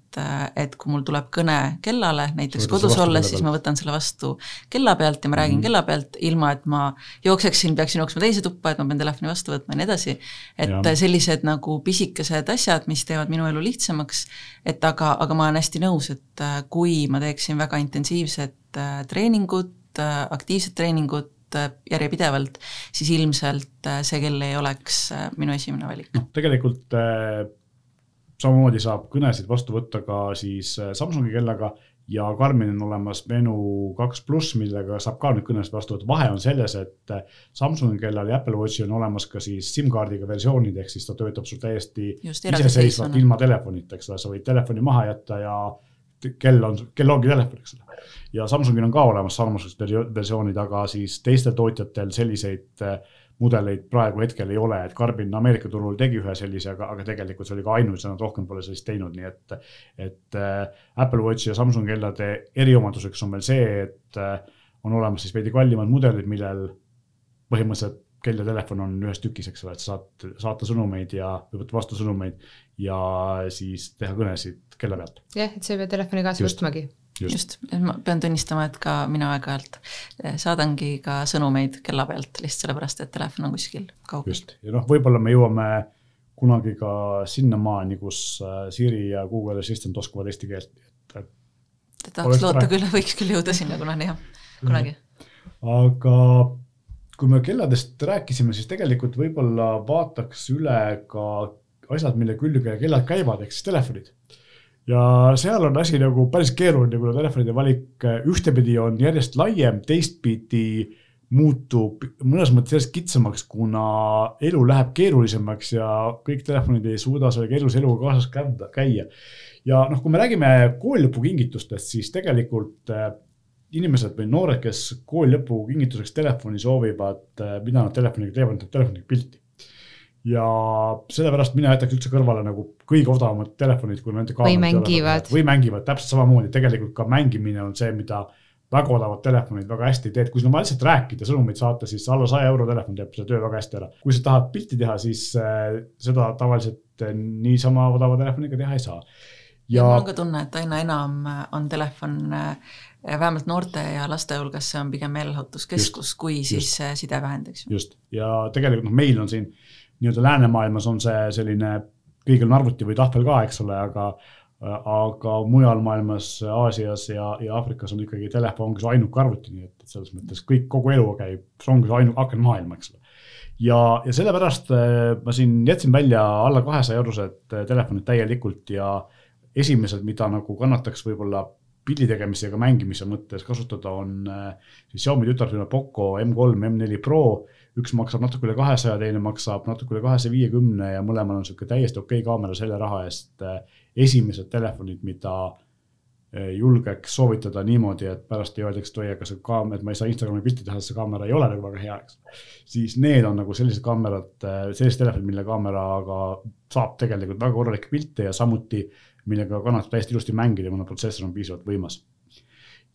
et kui mul tuleb kõne kellale, näiteks kodus olles, siis ma võtan selle vastu kella pealt ja ma räägin mm -hmm. kella pealt, ilma et ma jookseksin, peaksin jooksma teise tuppa, et ma pean telefoni vastu võtma ja nii edasi. Et ja. sellised nagu pisikesed asjad, mis teevad minu elu lihtsamaks, et aga, aga ma olen hästi nõus, et äh, kui ma teeksin väga intensiivset äh, treeningut, äh, aktiivset treeningut, järjepidevalt, siis ilmselt see kell ei oleks minu esimene valik. noh, tegelikult samamoodi saab kõnesid vastu võtta ka siis Samsungi kellaga ja Karmin on olemas Venu kaks pluss, millega saab ka nüüd kõnesid vastu võtta. vahe on selles, et äh, Samsungi kellal ja Apple Watchil on olemas ka siis SIM-kaardiga versioonid, ehk siis ta töötab sul täiesti iseseisvalt ilma telefonita, eks ole, sa võid telefoni maha jätta ja kell on, kell ongi telefon, eks ole. ja Samsungil on ka olemas sarnased versioonid, aga siis teistel tootjatel selliseid äh, mudeleid praegu hetkel ei ole, et Carbon Ameerika turul tegi ühe sellise, aga, aga tegelikult see oli ka ainus ja nad rohkem pole sellist teinud, nii et. et äh, Apple Watchi ja Samsung kellade eriomaduseks on veel see, et äh, on olemas siis veidi kallimad mudelid, millel põhimõtteliselt kell ja telefon on ühes tükis, eks ole, et saad saata sõnumeid ja, võtta vastu sõnumeid ja siis teha kõnesid kella pealt. jah, et sa ei pea telefoni kaasa võtmagi just, just., ma pean tunnistama, et ka mina aeg-ajalt eh, saadangi ka sõnumeid kella pealt lihtsalt sellepärast, et telefon on kuskil kaugel. just, ja noh, võib-olla me jõuame kunagi ka sinnamaani, kus äh, Siri ja Google Assistant oskavad eesti keelt, et. tahaks loota küll, võiks küll jõuda sinna kunagi jah, kunagi. aga kui me kelladest rääkisime, siis tegelikult võib-olla vaataks üle ka asjad, mille külge kellad käivad, ehk siis telefonid ja seal on asi nagu päris keeruline, kuna telefonide valik äh, ühtepidi on järjest laiem, teistpidi muutub mõnes mõttes järjest kitsamaks, kuna elu läheb keerulisemaks ja kõik telefonid ei suuda selle keerulise eluga kaasas käia. ja noh, kui me räägime koolilõpukingitustest, siis tegelikult äh, inimesed või noored, kes kooli lõpu kingituseks telefoni soovivad, äh, mida nad telefoniga teevad, nad telefoniga pilti. Ja sellepärast mina jätaks üldse kõrvale nagu kõige odavamad telefonid, kui nende või mängivad. või mängivad täpselt samamoodi, tegelikult ka mängimine on see, mida väga odavad telefonid väga hästi ei tee, et kui sul on vaja lihtsalt rääkida, sõnumeid saata, siis alla saja euro telefon teeb selle töö väga hästi ära. kui sa tahad pilti teha, siis äh, seda tavaliselt äh, niisama odava telefoniga teha ei saa. ja mul on ka tunne, et aina enam äh, on telefon vähemalt noorte ja laste hulgas, see on pigem meelelahutuskeskus kui siis just. sidevahendiks. just, ja tegelikult noh, meil on siin nii-öelda läänemaailmas on see selline, kõigil on arvuti või tahvel ka, eks ole, aga aga mujal maailmas, Aasias ja, ja Aafrikas on ikkagi telefon ongi su ainuke arvuti, nii et, et selles mõttes kõik, kogu elu käib, see ongi su ainu-, aken maailma, eks ole. ja, ja sellepärast äh, ma siin jätsin välja alla kahesaja eurosed äh, telefonid täielikult ja esimesed, mida nagu kannataks võib-olla pildi tegemise ja mängimise mõttes kasutada, on äh, siis Xiaomi tütarfirma Poco M3, M4 Pro. Üks maksab natuke üle kahesaja, teine maksab natuke üle kahesaja viiekümne ja mõlemal on sihuke täiesti okei okay kaamera selle raha eest esimesed telefonid, mida eh, julgeks soovitada niimoodi, et pärast ei öeldaks, et oi, aga see kaamera, et ma ei saa Instagrami pilti teha, see kaamera ei ole nagu väga hea, eks. siis need on nagu sellised kaamerad, eh, sellised telefonid, mille kaameraga saab tegelikult väga korralikke pilte ja samuti millega kannatab täiesti ilusti mängida, kuna protsessor on piisavalt võimas.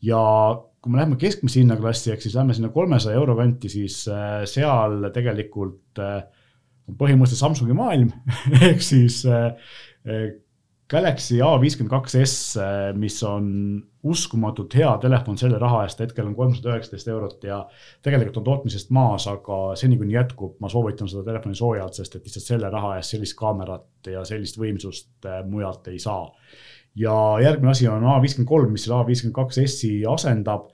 Ja kui me läheme keskmise hinnaklassi, ehk siis lähme sinna kolmesaja euro kanti, siis eh, seal tegelikult on põhimõtteliselt Samsungi maailm ehk siis Galaxy A52s, mis on uskumatult hea telefon selle raha eest, hetkel on kolmsada üheksateist eurot ja tegelikult on tootmisest maas, aga seni kuni jätkub, ma soovitan seda telefoni soojalt, sest et lihtsalt selle raha eest sellist kaamerat ja sellist võimsust mujalt ei saa. Ja järgmine asi on A53, mis selle A52S-i asendab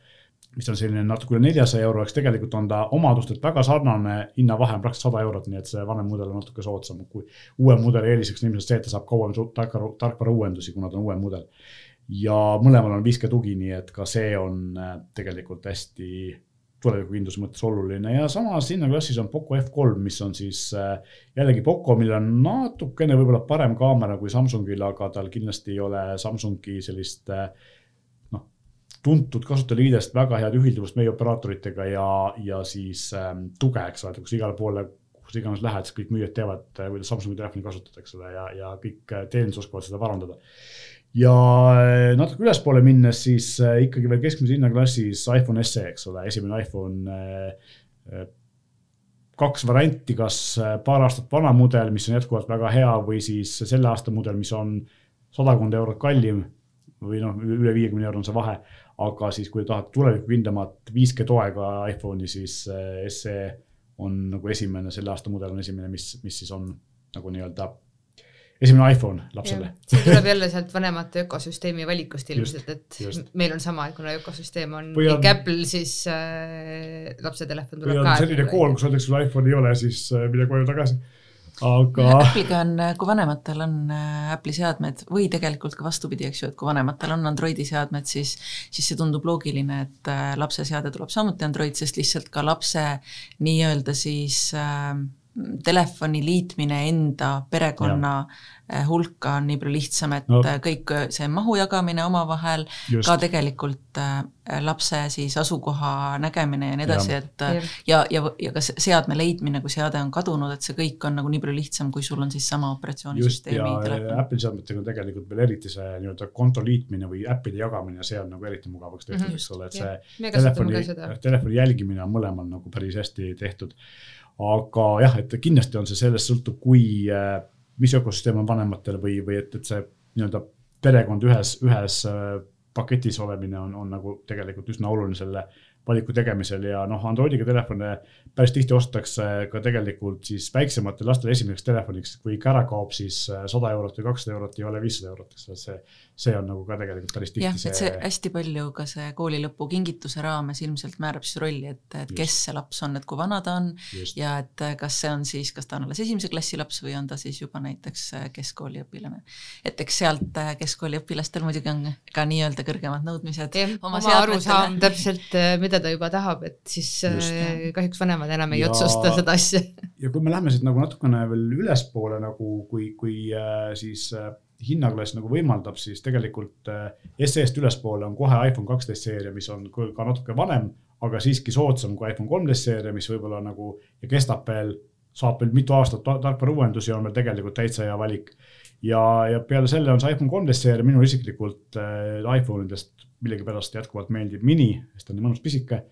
mis on selline natuke üle neljasaja euro, eks tegelikult on ta omadustelt väga sarnane, hinnavahe on praktiliselt sada eurot, nii et see vanem mudel on natuke soodsam, kui uue mudeli eeliseks on ilmselt see, et ta saab kauem tarkvara, tarkvara uuendusi, kuna ta on uuem mudel. ja mõlemal on 5G tugi, nii et ka see on äh, tegelikult hästi tulevikukindluse mõttes oluline ja samas hinnaklassis on Poco F3, mis on siis äh, jällegi Poco, millel on natukene võib-olla parem kaamera kui Samsungil, aga tal kindlasti ei ole Samsungi sellist äh, tuntud kasutajaliidest väga head ühilduvust meie operaatoritega ja, ja siis ähm, tuge, eks ole, et kus igale poole, kus iganes lähed, siis kõik müüjad teavad, äh, kuidas Samsungi telefoni ole, ja, ja kõik äh, teenindus oskavad seda parandada. Ja äh, natuke ülespoole minnes, siis ikkagi veel keskmise hinnaklassis iPhone SE, eks ole, esimene iPhone kaks varianti, kas paar aastat vana mudel, mis on jätkuvalt väga hea, või siis selle aasta mudel, mis on sadakond eurot kallim või noh, üle viiekümne euro on see vahe. Aga siis, kui tahad tulevikukindlamat 5G toega iPhone'i, siis eh, SE on nagu esimene, selle aasta mudel on esimene, mis, mis siis on nagu nii-öelda esimene iPhone lapsele. see tuleb jälle sealt vanemate ökosüsteemi valikust ilmselt, et just. meil on sama, kuna ökosüsteem on või kõik Apple, siis äh, lapse telefon tuleb ka. selline kool, kus öeldakse, sul iPhone ei ole, siis äh, mine koju tagasi aga. Apple'iga on, kui vanematel on äh, Apple'i seadmed või tegelikult ka vastupidi, eks ju, et kui vanematel on Androidi seadmed, siis, siis see tundub loogiline, et äh, lapse seade tuleb samuti Android, sest lihtsalt ka lapse nii-öelda siis äh, telefoni liitmine enda perekonna ja. Eh, hulka on nii palju lihtsam, et no. Eh, kõik eh, see mahu jagamine omavahel, ka tegelikult lapse siis asukoha nägemine ja nii edasi, et ja, ja, ja ka seadme leidmine, kui seade on kadunud, et see kõik on nagu nii palju lihtsam, kui sul on siis sama operatsioonisüsteemi telefon. Apple'i seadmetega on tegelikult veel eriti see nii-öelda konto liitmine või äppide jagamine, see on nagu eriti mugavaks tehtud -hmm. eks ole, et see telefoni, telefoni jälgimine on mõlemal nagu päris hästi tehtud aga jah, et kindlasti on see, sellest sõltub, kui, äh, mis ökosüsteem on vanematel või, või et, et see nii-öelda perekond ühes, ühes äh, paketis olemine on, on nagu tegelikult üsna oluline selle valiku tegemisel. Ja noh, Androidiga telefone päris tihti ostetakse ka tegelikult siis väiksematele lastele esimeseks telefoniks, kui ikka ära kaob, siis äh, sada eurot või kakssada eurot ei ole viissada eurot, eks ole, see, see on nagu ka tegelikult päris tihti jah, et see hästi palju ka see kooli lõpu kingituse raames ilmselt määrab siis rolli, et, et Just. kes see laps on, et kui vana ta on Just. ja et äh, kas see on siis, kas ta on alles esimese klassi laps või on ta siis juba näiteks äh, keskkooli õpilane. et eks sealt keskkooli õpilastel muidugi on ka nii-öelda kõrgemad nõudmised. oma, oma arusaam täpselt, mida ta juba tahab, et siis Just. kahjuks vanemad vanemad enam ei ja, otsusta seda asja. ja kui me läheme siit nagu natukene veel ülespoole nagu, kui, kui äh, siis äh, hinnaklass nagu võimaldab, siis tegelikult SE-st ülespoole on kohe iPhone kaksteist seeria, mis on ka natuke vanem, aga siiski soodsam kui iPhone kolmteist seeria, mis võib-olla nagu ja kestab veel, saab veel mitu aastat tarkvara uuendusi, on veel tegelikult täitsa hea valik. ja, ja peale selle on see iPhone kolmteist seeria minul isiklikult äh, iPhone idest millegipärast jätkuvalt meeldib mini, sest ta on nii mõnus pisike.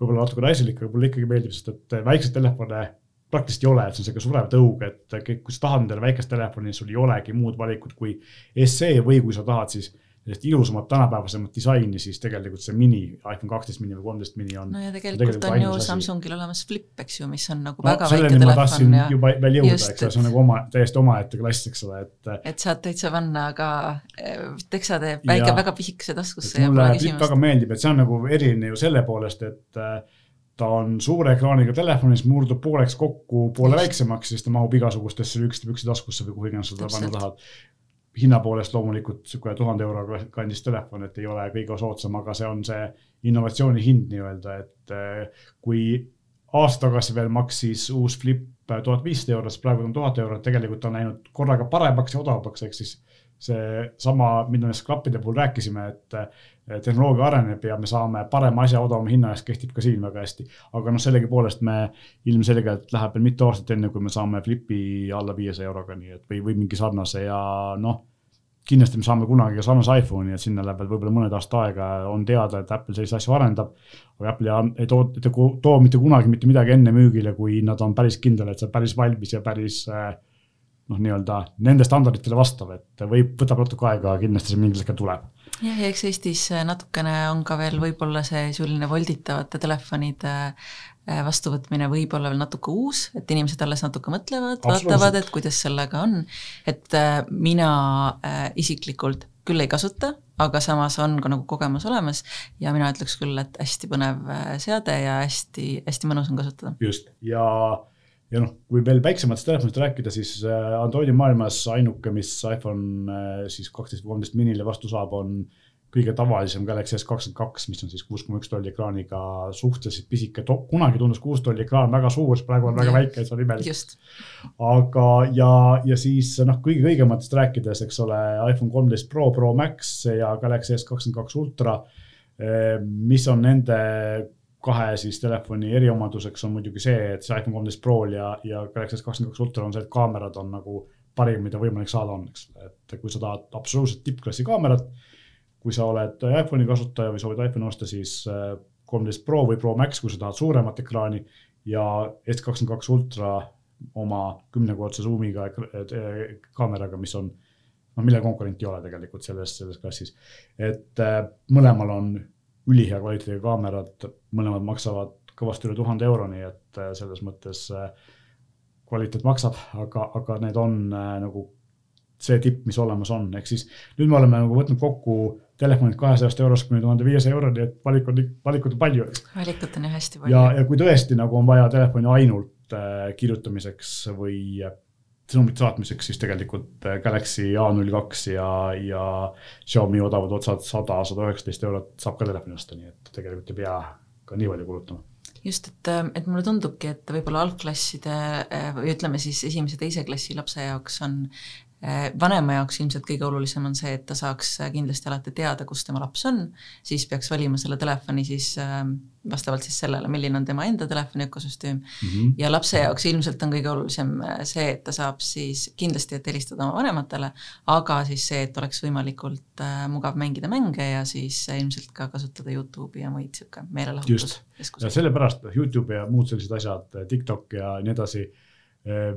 võib-olla natuke naiselik, aga mulle ikkagi meeldib, sest et väikseid telefone praktiliselt ei ole, et see on sihuke surev tõug, et kui sa tahad endale väikest telefoni, sul ei olegi muud valikut kui SE või kui sa tahad, siis sellist ilusamat, tänapäevasemat disaini, siis tegelikult see mini, iPhone kaksteist mini või kolmteist mini on. no ja tegelikult, tegelikult on ju. Samsungil olemas Flip, eks ju, mis on nagu no, väga väike telefon. ja juba veel jõuda, eks ole, see on nagu oma, täiesti omaette klass, eks ole, et. et saad täitsa panna ka eh, teksa teeb väike, väga pisikese taskusse. mulle Flip väga meeldib, et see on nagu eriline ju selle poolest, et eh, ta on suure ekraaniga telefonis, murdub pooleks kokku, poole väiksemaks, siis ta mahub igasugustesse lühikeste püksitaskusse või kuhu iganes sa teda panna tahad hinna poolest loomulikult niisugune tuhande euro kandis telefon, et ei ole kõige soodsam, aga see on see innovatsiooni hind nii-öelda, et eh, kui aasta tagasi veel maksis uus Flip tuhat viissada eurot, siis praegu on tuhat eurot, tegelikult on läinud korraga paremaks ja odavamaks, ehk siis seesama, mida me klappide puhul rääkisime, et tehnoloogia areneb ja me saame parema asja odavama hinna eest, kehtib ka siin väga hästi. aga noh, sellegipoolest me ilmselgelt läheb veel mitu aastat, enne kui me saame Flipi alla viiesaja euroga, nii et või, või mingi sarnase ja noh, kindlasti me saame kunagi ka sarnase iPhone'i, et sinna läheb veel võib-olla mõned aasta aega, on teada, et Apple selliseid asju arendab. aga Apple ei too, too mitte kunagi mitte midagi enne müügile, kui nad on päris kindel, et see on päris valmis ja päris äh, noh, nii-öelda nende standarditele vastav, et võib, võtab natuke aega, kindlasti see mingil hetkel tuleb. jah, ja eks Eestis natukene on ka veel võib-olla see selline volditavate telefonide äh, vastuvõtmine võib-olla veel natuke uus, et inimesed alles natuke mõtlevad, vaatavad, et kuidas sellega on. et äh, mina äh, isiklikult küll ei kasuta, aga samas on ka nagu kogemus olemas ja mina ütleks küll, et hästi põnev seade ja hästi-hästi mõnus on kasutada. just, ja ja noh, kui veel väiksematest telefonidest rääkida, siis äh, Androidi maailmas ainuke, mis iPhone äh, siis kaksteist või kolmteist minile vastu saab, on kõige tavalisem Galaxy S kakskümmend kaks, mis on siis kuus koma üks tolli ekraaniga suhteliselt pisike, kunagi tundus kuus tolli ekraan väga suur, praegu on väga väike, see on imelik. aga, ja, ja siis noh, kõige kõigematest rääkides, eks ole, iPhone kolmteist Pro, Pro Max ja Galaxy S kakskümmend kaks Ultra, äh, mis on nende kahe siis telefoni eriomaduseks on muidugi see, et see iPhone kolmteist Pro'l ja, ja Galaxy S kakskümmend kaks Ultra on see, et kaamerad on nagu parim, mida võimalik saada on, eks. et kui sa tahad absoluutselt tippklassi kaamerat, kui sa oled iPhone'i kasutaja või soovid iPhone'i osta, siis äh, kolmteist Pro või Pro Max, kui sa tahad suuremat ekraani ja S kakskümmend kaks Ultra oma kümnekordse zoom'iga kaameraga, mis on noh, mille konkurenti ei ole tegelikult selles, selles klassis. et äh, mõlemal on ülihea kvaliteediga kaamerad, mõlemad maksavad kõvasti üle tuhande euro, nii et äh, selles mõttes äh, kvaliteet maksab, aga, aga need on äh, nagu see tipp, mis olemas on, ehk siis nüüd me oleme nagu võtnud kokku telefonid kahesajast eurost kuni tuhande viiesaja euroni, et valik on, valikut on palju. valikut on jah hästi palju. ja, ja kui tõesti nagu on vaja telefoni ainult äh, kirjutamiseks või sõnumite saatmiseks siis tegelikult äh, Galaxy A02 ja, ja Xiaomi odavad otsad sada, sada üheksateist eurot saab ka telefoni osta, nii et tegelikult ei pea ka nii palju kulutama. Just, et, äh, et mulle tundubki, et võib-olla algklasside äh, või ütleme siis esimese-teise klassi lapse jaoks on vanema jaoks ilmselt kõige olulisem on see, et ta saaks äh, kindlasti alati teada, kus tema laps on, siis peaks valima selle telefoni siis ähm, vastavalt siis sellele, milline on tema enda telefoni ökosüsteem mm. -hmm. ja lapse jaoks ilmselt on kõige olulisem äh, see, et ta saab siis kindlasti, et helistada oma vanematele, aga siis see, et oleks võimalikult mugav mängida mänge ja siis ilmselt ka kasutada Youtube'i ja muid sihuke meelelahutus. ja sellepärast Youtube ja muud sellised asjad, TikTok ja nii edasi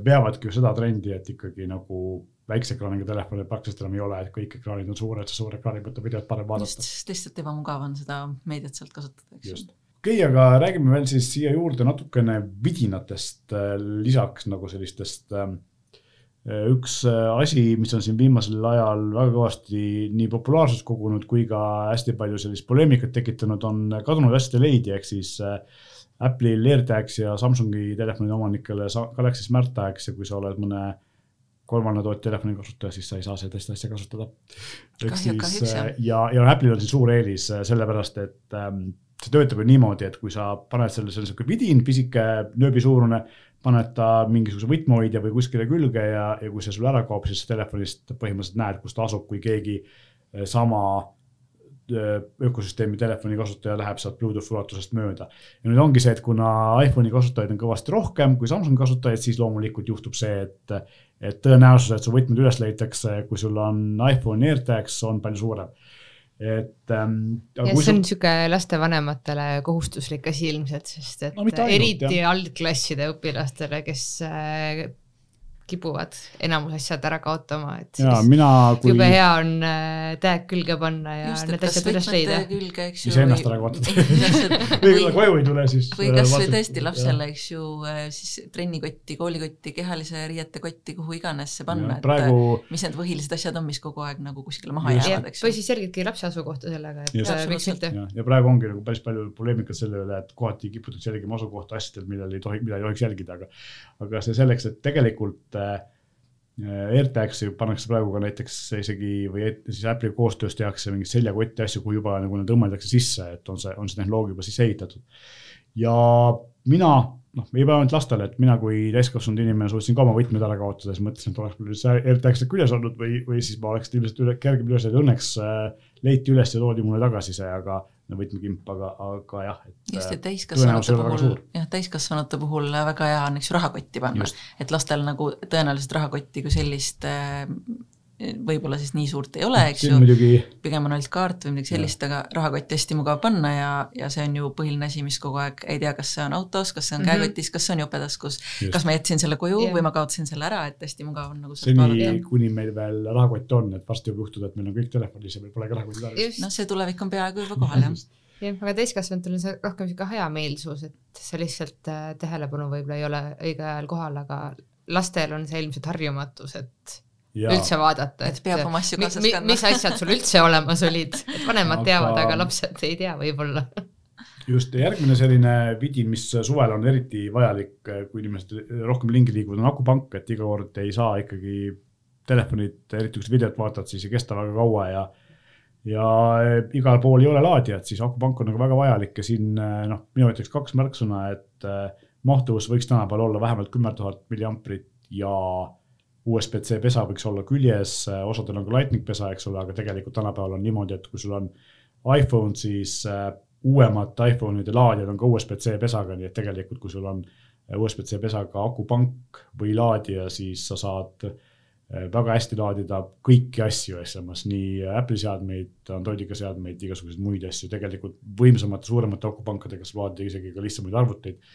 veavadki ju seda trendi, et ikkagi nagu väikse ekraaniga telefone praktiliselt enam ei ole, et kõik ekraanid on suured, see suur ekraan ei võta videot parem vaadata. lihtsalt ebamugav on seda meediat sealt kasutada, eks ju. okei okay,, aga räägime veel siis siia juurde natukene vidinatest äh, lisaks nagu sellistest äh, üks äh, asi, mis on siin viimasel ajal väga kõvasti nii populaarsust kogunud kui ka hästi palju sellist poleemikat tekitanud, on kadunud asjade leidja ehk siis Apple'il AirTags ja Samsungi telefonide omanikele Galaxy Smart Tags ja kui sa oled mõne kolmanda tootja telefoni kasutaja, siis sa ei saa sellist asja kasutada. äh, ja, ja Apple'il on siin suur eelis äh, sellepärast, et ähm, see töötab ju niimoodi, et kui sa paned selle, see on sihuke vidin, pisike, nööbisuurune, paned ta mingisuguse võtmehoidja või kuskile külge ja, ja kui see sul ära kaob, siis telefonist põhimõtteliselt näed, kus ta asub, kui keegi eh, sama ökosüsteemi telefoni kasutaja läheb sealt Bluetoothi ulatusest mööda. ja nüüd ongi see, et kuna iPhone'i kasutajaid on kõvasti rohkem kui Samsungi kasutajaid, siis loomulikult juhtub see, et, et tõenäosus, et su võtmed üles leitakse, kui sul on iPhone'i AirTags, on palju suurem et ähm,. see on su... niisugune lastevanematele kohustuslik asi ilmselt, sest et no, ainult, eriti algklasside õpilastele, kes äh, kipuvad enamus asjad ära kaotama, et ja, mina, kui... jube hea on äh, tag külge panna ja Just, need asjad üles leida. iseennast ära kaotada või kui ta koju ei tule, siis. või kasvõi tõesti lapsele, eks ju, äh, siis trennikotti, koolikotti, kehalise riiete kotti, kuhu iganes see panna, et praegu... mis need põhilised asjad on, mis kogu aeg nagu kuskile maha Just. jäävad, eks ju. või siis jälgidki lapse asukohta sellega, et Just. Äh, miks mitte. ja praegu ongi nagu päris palju poleemikat selle üle, et kohati kiputakse jälgima asukohta asjadel, millel ei tohi, mida ei tohiks jälgida, aga aga see selleks, et tegelikult äh, AirTagsi pannakse praegu ka näiteks isegi või siis Apple'i koostöös tehakse mingeid seljakotti asju, kuhu juba nagu need õmmeldakse sisse, et on see, on see tehnoloogia juba sisse ehitatud. ja mina, noh, ei pea ainult lastele, et mina kui täiskasvanud inimene suutsin ka oma võtmed ära kaotada, siis mõtlesin, et oleks mul see AirTags küljes olnud või, või siis ma oleks ilmselt üle, kergem üles, et õnneks äh, leiti üles ja toodi mulle tagasi see, aga võtmekimp, aga, aga jah, et. just, et täiskasvanute puhul, jah, täiskasvanute puhul väga hea on, eks ju, rahakotti panna, et lastel nagu tõenäoliselt rahakotti kui sellist äh, võib-olla siis nii suurt ei ole, eks ju, pigem on ainult kaart või midagi sellist, aga rahakotti hästi mugav panna ja, ja see on ju põhiline asi, mis kogu aeg ei tea, kas see on autos, kas see on mm -hmm. käekotis, kas see on jopetaskus, kas ma jätsin selle koju yeah. või ma kaotasin selle ära, et hästi mugav on nagu seni, kuni meil veel rahakott on, et varsti võib juhtuda, et meil on kõik telefonis ja meil polegi rahakotti tarvis. noh, see tulevik on peaaegu juba kohal, jah. Jah, aga täiskasvanutel on see rohkem niisugune hajameelsus, et see lihtsalt äh, tähelepanu võib-olla ei ole õigel ajal kohal, aga lastel on see ilmselt harjumatus, et ja. üldse vaadata, et peab oma asju kaasas kandma. mis asjad sul üldse olemas olid, et vanemad aga... teavad, aga lapsed ei tea võib-olla just, järgmine selline vidin, mis suvel on eriti vajalik, kui inimesed rohkem ringi liiguvad, on akupank, et iga kord ei saa ikkagi telefonit, eriti kui sa videot vaatad, siis ei kesta väga kaua ja ja igal pool ei ole laadijat, siis akupank on nagu väga vajalik ja siin noh, minu ütleks kaks märksõna, et mahtuvus võiks tänapäeval olla vähemalt kümme tuhat milliamprit ja USB-C pesa võiks olla küljes, osadel on ka lightning pesa, eks ole, aga tegelikult tänapäeval on niimoodi, et kui sul on iPhone, siis äh, uuemate iPhone'ide laadijad on ka USB-C pesaga, nii et tegelikult, kui sul on äh, USB-C pesaga akupank või laadija, siis sa saad äh, väga hästi laadida kõiki asju SMS, nii Apple'i seadmeid, Androidiga seadmeid, igasuguseid muid asju, tegelikult võimsamate, suuremate akupankadega saab laadida isegi ka lihtsamaid arvuteid.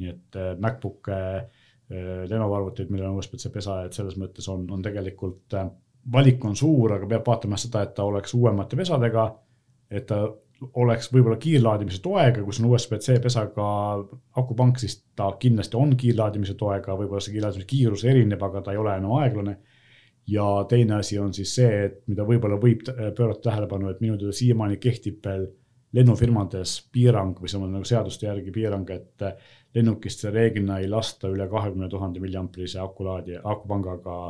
nii et MacBook'e Äh, Lenovo arvuteid, millel on USB-C pesa, et selles mõttes on, on tegelikult äh, valik on suur, aga peab vaatama seda, et ta oleks uuemate pesadega. et ta oleks võib-olla kiirlaadimise toega, kui see on USB-C pesaga akupank, siis ta kindlasti on kiirlaadimise toega, võib-olla see kiirlaadimise kiirus erineb, aga ta ei ole enam aeglane. ja teine asi on siis see, et mida võib-olla võib pöörata tähelepanu, et minu teada siiamaani kehtib veel lennufirmades piirang või see on nagu seaduste järgi piirang, et lennukisse reeglina ei lasta üle kahekümne tuhande milliamprise akulaadi, akupangaga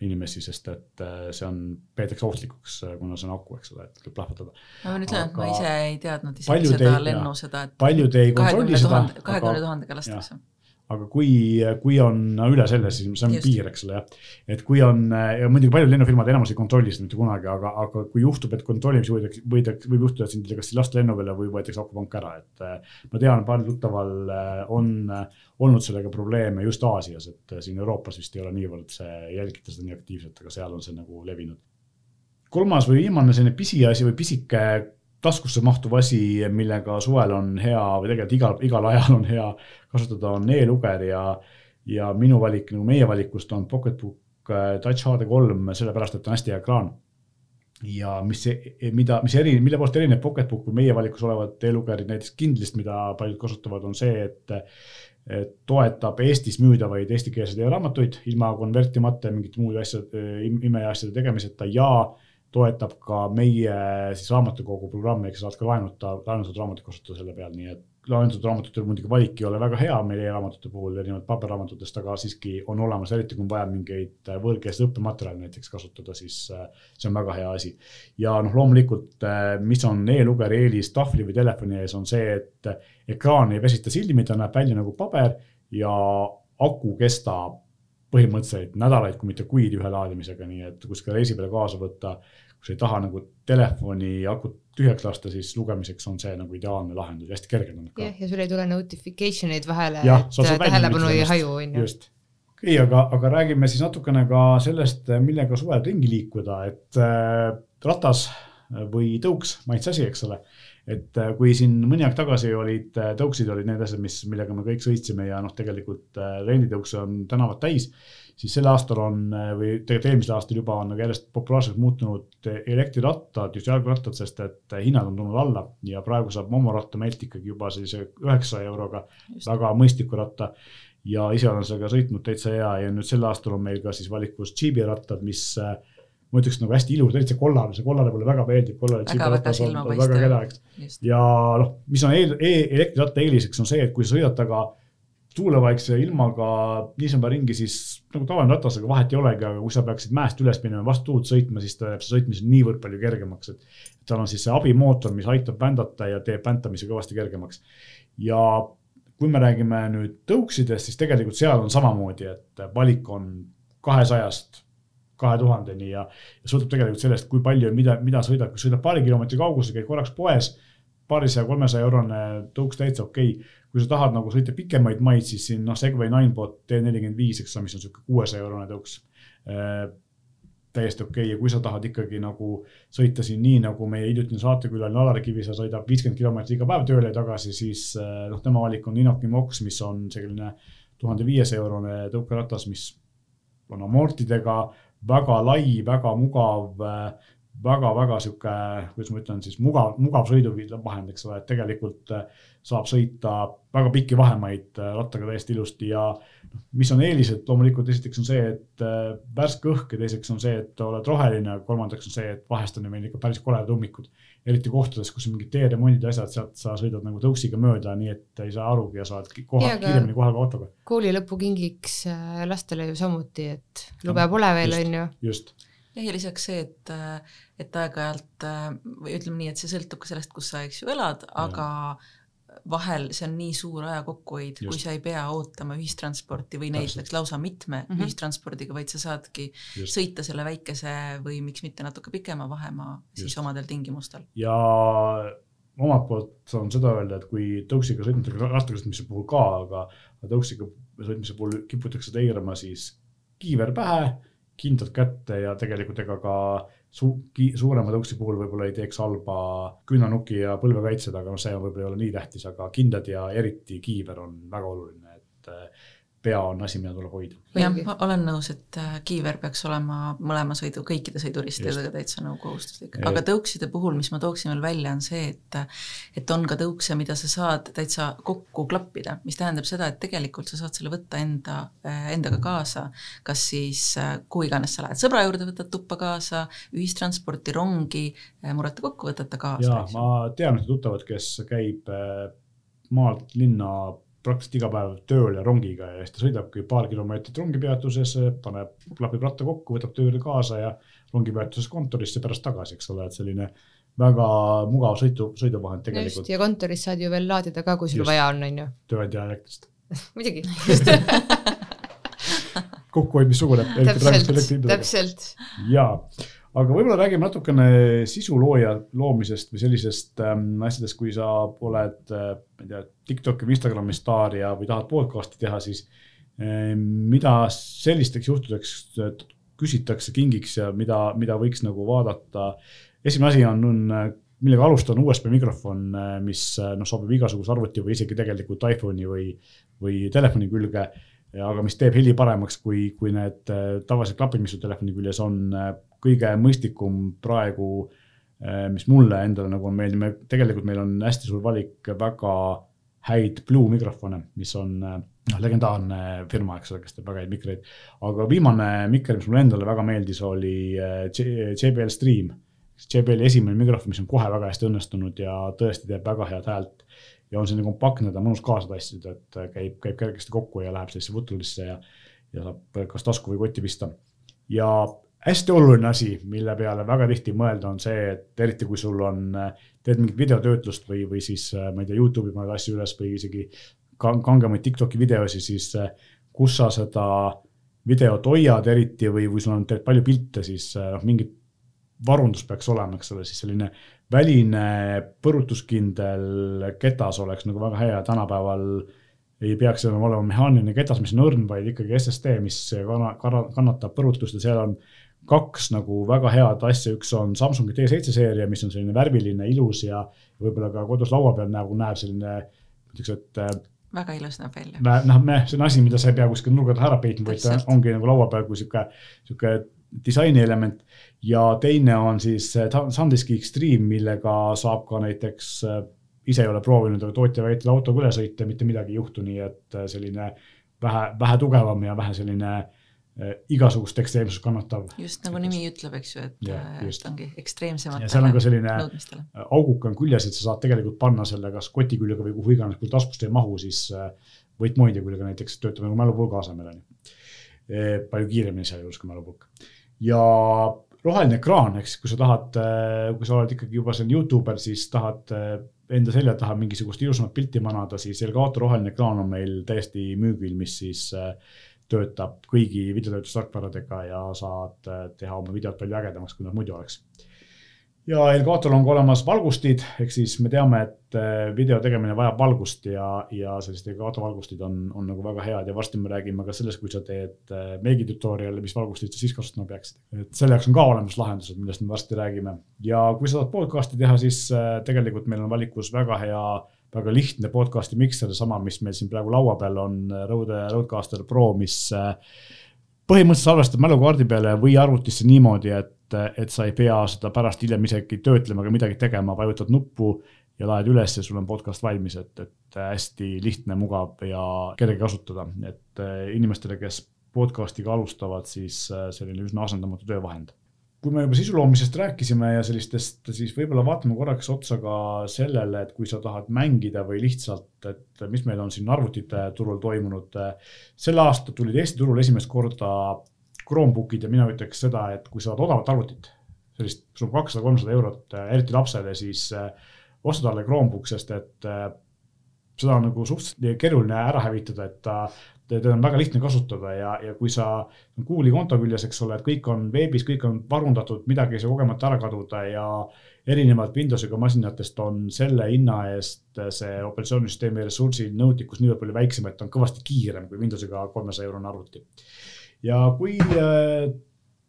inimesi, sest et äh, see on, peetakse ohtlikuks, äh, kuna see on aku, eks ole, et võib plahvatada. ma pean ütlema, et ma ise ei teadnud isegi seda lennu, seda, et paljud ei kontrolli seda. kahekümne tuhandega lastakse aga kui, kui on üle selle, siis see on Just. piir, eks ole, jah. et kui on ja muidugi paljud lennufirmad enamus ei kontrolli seda mitte kunagi, aga, aga kui juhtub, et kontrollimisel võidakse, võidakse, võib juhtuda, et sind kas ei lasta lennu peale või võetakse akupank ära, et. Eh, ma tean, paaril tuttaval eh, on eh, olnud sellega probleeme just Aasias, et siin Euroopas vist ei ole niivõrd see, jälgita seda nii aktiivselt, aga seal on see nagu levinud. kolmas või viimane selline pisiasi või pisike taskusse mahtuv asi, millega suvel on hea või tegelikult igal, igal ajal on hea kasutada, on e-luger ja, ja minu valik nagu meie valikust on Pocketbook äh, Touch HD3, sellepärast et ta on hästi hea ekraan. ja mis, mida, mis eri, mille poolest erineb Pocketbook või meie valikus olevad e-lugerid näiteks Kindlist, mida paljud kasutavad, on see, et et toetab Eestis müüdavaid eestikeelseid e-raamatuid ilma konvertimata ja mingite muude asjade, imeasjade tegemiseta ja toetab ka meie siis raamatukogu programmi, ehk sa saad ka laenuta, laenutud raamatuid kasutada selle peal, nii et laenutud raamatutel muidugi valik ei ole väga hea meil e-raamatute puhul, erinevalt paberraamatutest, aga siiski on olemas, eriti kui on vaja mingeid võõrkeelseid õppematerjale näiteks kasutada, siis äh, see on väga hea asi. ja noh, loomulikult, äh, mis on e-lugeri eelis tahvli või telefoni ees, on see, et ekraan ei väsita silmi, ta näeb välja nagu paber ja aku kestab põhimõtteliselt nädalaid, kui mitte kuid ühe laadimisega, nii et kui seda reisi peale kaasa võtta, kui sa ei taha nagu telefoni akut tühjaks lasta, siis lugemiseks on see nagu ideaalne lahendus, hästi kerge on jah, ja sul ei tule notification eid vahele, et tähelepanu ei haju, on ju. just, okei okay,, aga, aga räägime siis natukene ka sellest, millega suvel ringi liikuda, et äh, ratas või tõuks, maitse asi, eks ole et äh, kui siin mõni aeg tagasi olid äh, tõuksid olid need asjad, mis, millega me kõik sõitsime ja noh, tegelikult äh, renditõukse on tänavad täis, siis sel aastal on või tegelikult eelmisel aastal juba on nagu järjest populaarseks muutunud elektrirattad, just jalgrattad, sest et hinnad on tulnud alla ja praegu saab momoratta meilt ikkagi juba sellise üheksasaja euroga just. väga mõistliku ratta ja ise olen sellega sõitnud täitsa hea ja nüüd sel aastal on meil ka siis valikus džiibi rattad, mis äh, ma ütleks nagu hästi ilus, eriti see kollane, see kollane mulle väga meeldib, kollane tsiipiratas on, on väga kena, eks. ja noh, mis on eel, e elektriratta eeliseks on see, et kui sa sõidad taga tuulevaikse ilmaga niisama ringi, siis nagu tavaline ratasega vahet ei olegi, aga kui sa peaksid mäest üles minema, vastu tuult sõitma, siis ta jääb see sõitmisel niivõrd palju kergemaks, et tal on siis see abimootor, mis aitab vändata ja teeb väntamise kõvasti kergemaks. ja kui me räägime nüüd tõuksidest, siis tegelikult seal on samamoodi, et valik on kahesajast kahe tuhandeni ja, ja sõltub tegelikult sellest, kui palju, mida, mida sõidad, kui sõidad paari kilomeetri kaugusel, käid korraks poes, paarisaja, kolmesaja eurone tõuks täitsa okei okay. kui sa tahad nagu sõita pikemaid maid, siis siin noh, Segway Ninebot T45, eks ole, mis on sihuke kuuesaja eurone tõuks äh,. täiesti okei okay. ja kui sa tahad ikkagi nagu sõita siin nii nagu meie hiljutine saatekülaline Alari Kivisäär sõidab viiskümmend kilomeetrit iga päev tööle ja tagasi, siis äh, noh, tema valik on Inoki Mox, mis on selline tuhande viiesaja eurone tõukeratas, mis on amortidega väga lai, väga mugav väga-väga sihuke, kuidas ma ütlen siis mugav, mugav sõiduvahend, eks ole, et tegelikult äh, saab sõita väga pikki vahemaid äh, rattaga täiesti ilusti ja noh, mis on eelised, loomulikult esiteks on see, et äh, värske õhk ja teiseks on see, et oled roheline, kolmandaks on see, et vahest on ju meil ikka päris koledad ummikud. Eriti kohtades, kus on mingid teeremondid ja asjad, sealt sa sõidad nagu tõuksiga mööda, nii et ei saa arugi ja saad koha, kiiremini kohale ka autoga. kooli lõpukingiks lastele ju samuti, et lube pole veel, on ju. just jah, ja lisaks see, et, et aeg-ajalt või ütleme nii, et see sõltub ka sellest, kus sa, eks ju, elad, aga vahel see on nii suur aja kokkuhoid, kui sa ei pea ootama ühistransporti või näiteks lausa mitme mm -hmm. ühistranspordiga, vaid sa saadki Just. sõita selle väikese või miks mitte natuke pikema vahemaa Just. siis omadel tingimustel. ja omalt poolt saan seda öelda, et kui tõuksiga sõitmise, rattaga sõitmise puhul ka, aga tõuksiga sõitmise puhul kiputakse teirama, siis kiiver pähe kindlalt kätte ja tegelikult ega ka su-, suurema tõuksi puhul võib-olla ei teeks halba künnanuki ja põlvekaitsed, aga noh, see võib-olla ei ole nii tähtis, aga kindlad ja eriti kiiver on väga oluline, et pea on asi, mida tuleb hoida. jah, ma olen nõus, et äh, kiiver peaks olema mõlema sõidu, kõikide sõiduristidega täitsa nagu kohustuslik, aga tõukside puhul, mis ma tooksin veel välja, on see, et et on ka tõukse, mida sa saad täitsa kokku klappida, mis tähendab seda, et tegelikult sa saad selle võtta enda, äh, endaga kaasa, kas siis äh, kuhu iganes sa lähed, sõbra juurde võtad tuppa kaasa, ühistransporti, rongi, murrate kokku, võtate kaasa. jaa, ma tean ühte tuttavat, kes käib maalt linna praktiliselt iga päev tööl ja rongiga ja siis ta sõidabki paar kilomeetrit rongipeatusesse, paneb, klapib ratta kokku, võtab töö juurde kaasa ja rongipeatuses kontorisse pärast tagasi, eks ole, et selline väga mugav sõitu, sõiduvahend tegelikult. ja kontoris saad ju veel laadida ka, kui sul Just. vaja on, on ju. tööandja elektrist muidugi kokkuhoid missugune. täpselt, täpselt. jaa aga võib-olla räägime natukene sisulooja loomisest või sellisest ähm, asjadest, kui sa oled äh,, ma ei tea, Tiktoki või Instagrami staar ja, või tahad podcast'i teha, siis äh, mida sellisteks juhtudeks küsitakse, kingiks ja mida, mida võiks nagu vaadata. esimene asi on, on, millega alustada, on USB mikrofon, äh, mis äh, noh, sobib igasuguse arvuti või isegi tegelikult iPhone'i või, või telefoni külge aga mis teeb heli paremaks kui, kui need äh, tavalised klapid, mis sul telefoni küljes on. Äh, kõige mõistlikum praegu, äh, mis mulle endale nagu on meeldinud, tegelikult meil on hästi suur valik väga häid Blue mikrofone, mis on noh, legendaarne firma, eks ole, kes teeb väga häid mikreid. aga viimane mikker, mis mulle endale väga meeldis, oli JBL Stream. JBL-i esimene mikrofon, mis on kohe väga hästi õnnestunud ja tõesti teeb väga head häält ja on selline kompaktne, ta on mõnus kaasa tassida, et käib, käib kergesti kokku ja läheb sellisesse vutulisse ja, ja saab kas tasku või kotti pista. ja hästi oluline asi, mille peale väga tihti mõelda, on see, et eriti kui sul on, teed mingit videotöötlust või, või siis ma ei tea, Youtube'i paned asju üles või isegi kangemaid Tiktoki videosi, siis kus sa seda videot hoiad eriti või, või sul on palju pilte, siis noh, mingit varundus peaks olema, eks ole, siis selline väline põrutuskindel ketas oleks nagu väga hea, tänapäeval ei peaks enam olema mehaaniline ketas, mis on õrn, vaid ikkagi SSD, mis kanna, kannatab põrutust. Ja seal on kaks nagu väga head asja, üks on Samsungi T7 seeria, mis on selline värviline, ilus ja võib-olla ka kodus laua peal nagu näeb selline, ütleks, et äh, väga ilus näeb välja. noh, see on asi, mida sa ei pea kuskil nurga taha ära peitma, vaid ta ongi nagu laua peal kui sihuke, sihuke disainielement ja teine on siis SanDiski Extreme, millega saab ka näiteks äh, ise ei ole proovinud, aga tootja väitel autoga üle sõita, mitte midagi ei juhtu, nii et äh, selline vähe, vähe tugevam ja vähe selline igasugust ekstreemsust kannatav. just nagu nimi ütleb, eks ju, et ja, just. ongi ekstreemsematele ja seal on ka selline auguk on küljes, et sa saad tegelikult panna selle kas koti küljega või kuhu iganes, kui taskust ei mahu, siis võtmoidja küljega näiteks töötab nagu mälupulga asemel on ju. palju kiiremini sealjuures kui mälupulk ja roheline ekraan, eks, kui sa tahad, äh, kui sa oled ikkagi juba selline Youtuber, siis tahad äh, enda selja taha mingisugust ilusamat pilti manada, siis Elgato roheline ekraan on meil täiesti müügil, mis siis äh, töötab kõigi videotöötlustarkvaradega ja saad teha oma videot palju ägedamaks, kui nad muidu oleks ja Elgatool on ka olemas valgustid, ehk siis me teame, et äh, video tegemine vajab valgust ja, ja sellised Elgato valgustid on, on nagu väga head ja varsti me räägime ka sellest, kui sa teed äh, meigi tutorial'i, mis valgustid sa siis kasutama peaksid. et selle jaoks on ka olemas lahendused, millest me varsti räägime ja kui sa tahad podcast'i teha, siis äh, tegelikult meil on valikus väga hea väga lihtne podcast'i mikser, sama, mis meil siin praegu laua peal on, Rode Rodecaster Pro, mis põhimõtteliselt salvestab mälukaardi peale või arvutisse niimoodi, et et, sa ei pea seda pärast hiljem isegi töötlema ega midagi tegema, vajutad nuppu ja laed üles ja sul on podcast valmis, et, et hästi lihtne, mugav ja kerge kasutada, et eh, inimestele, kes podcast'iga alustavad, siis eh, selline üsna asendamatu töövahend kui me juba sisu loomisest rääkisime ja sellistest, siis võib-olla vaatame korraks otsa ka sellele, et kui sa tahad mängida või lihtsalt, et mis meil on siin arvutite turul toimunud. sel aastal tulid Eesti turul esimest korda Chromebookid ja mina ütleks seda, et kui sa tahad odavat arvutit, sellist, sul on kakssada, kolmsada eurot, äh, eriti lapsele, siis äh, osta talle Chromebook, sest et äh, seda on nagu suhteliselt keeruline ära hävitada, et ta, teda on väga lihtne kasutada ja, ja kui sa, Google'i konto küljes, eks ole, et kõik on veebis, kõik on varundatud, midagi ei saa kogemata ära kaduda ja erinevalt Windowsiga masinatest on selle hinna eest see operatsioonisüsteemi ressursi nõudlikkus niivõrd palju väiksem, et on kõvasti kiirem kui Windowsiga kolmesaja eurone arvuti ja kui äh,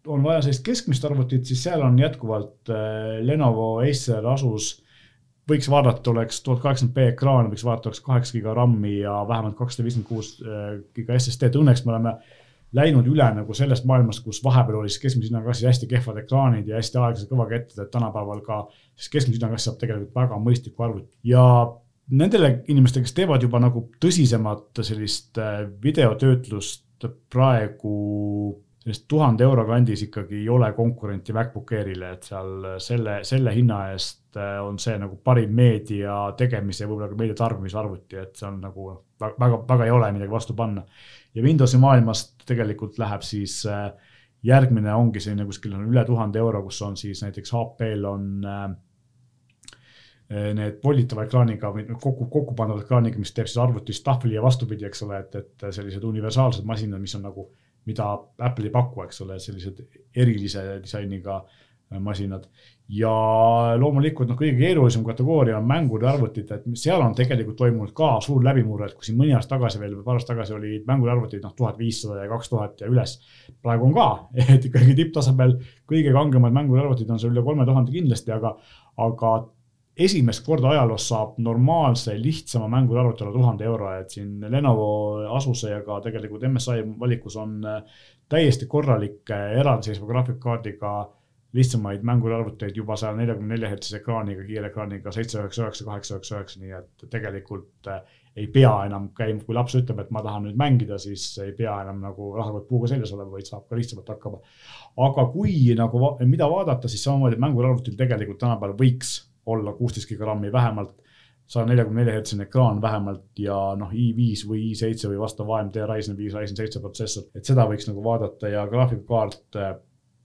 on vaja sellist keskmist arvutit, siis seal on jätkuvalt äh, Lenovo Acer Asus. Võiks vaadata, oleks tuhat kaheksakümmend B ekraan, võiks vaadata, oleks kaheksa giga RAM-i ja vähemalt kakssada viiskümmend kuus äh, giga SSD-d, õnneks me oleme läinud üle nagu sellest maailmast, kus vahepeal oli siis keskmise hinnaklassis hästi kehvad ekraanid ja hästi aeglased kõvakettid, et tänapäeval ka siis keskmise hinnaklass saab tegelikult väga mõistlikku arvutit ja nendele inimestele, kes teevad juba nagu tõsisemat sellist videotöötlust praegu sellist tuhande euro kandis ikkagi ei ole konkurenti MacBook Airile, et seal selle, selle hinna eest äh, on see nagu parim meedia tegemise võib-olla ka meedia tarbimise arvuti, et see on nagu väga, väga ei ole midagi vastu panna. ja Windowsi maailmast tegelikult läheb siis äh, järgmine ongi selline kuskil on üle tuhande euro, kus on siis näiteks HP-l on äh, need volditava ekraaniga või kokku, kokku pandava ekraaniga, mis teeb siis arvutist tahvli ja vastupidi, eks ole, et, et sellised universaalsed masinad, mis on nagu, mida Apple ei paku, eks ole, sellised erilise disainiga äh, masinad. ja loomulikult noh, kõige keerulisem kategooria on mängud ja arvutid, et seal on tegelikult toimunud ka suur läbimurre, et kui siin mõni aasta tagasi veel või paar aastat tagasi olid mängud ja arvutid noh, tuhat viissada ja kaks tuhat ja üles. praegu on ka, et ikkagi tipptasemel kõige kangemad mängud ja arvutid on seal üle kolme tuhande kindlasti, aga, aga esimest korda ajaloos saab normaalse, lihtsama mängude arvuti alla tuhande euro, et siin Lenovo, Asuse ja ka tegelikult MSI valikus on äh, täiesti korralikke eraldiseisva graafikkaardiga lihtsamaid mänguarvuteid juba saja neljakümne nelja hertsise ekraaniga, kiirekraaniga seitse üheksa üheksa, kaheksa üheksa üheksa, nii et tegelikult äh, ei pea enam käima, kui laps ütleb, et ma tahan nüüd mängida, siis ei pea enam nagu rahakott puuga seljas olema, vaid saab ka lihtsamalt hakkama. aga kui nagu, mida vaadata, siis samamoodi mänguarvutil tegelikult tänapäeval võiks olla kuusteist gigagrammi vähemalt, saja neljakümne nelja hertsine ekraan vähemalt ja noh, i5 või i7 või vastav AMD Ryzen viis, Ryzen seitse protsessor, et seda võiks nagu vaadata ja graafikakaart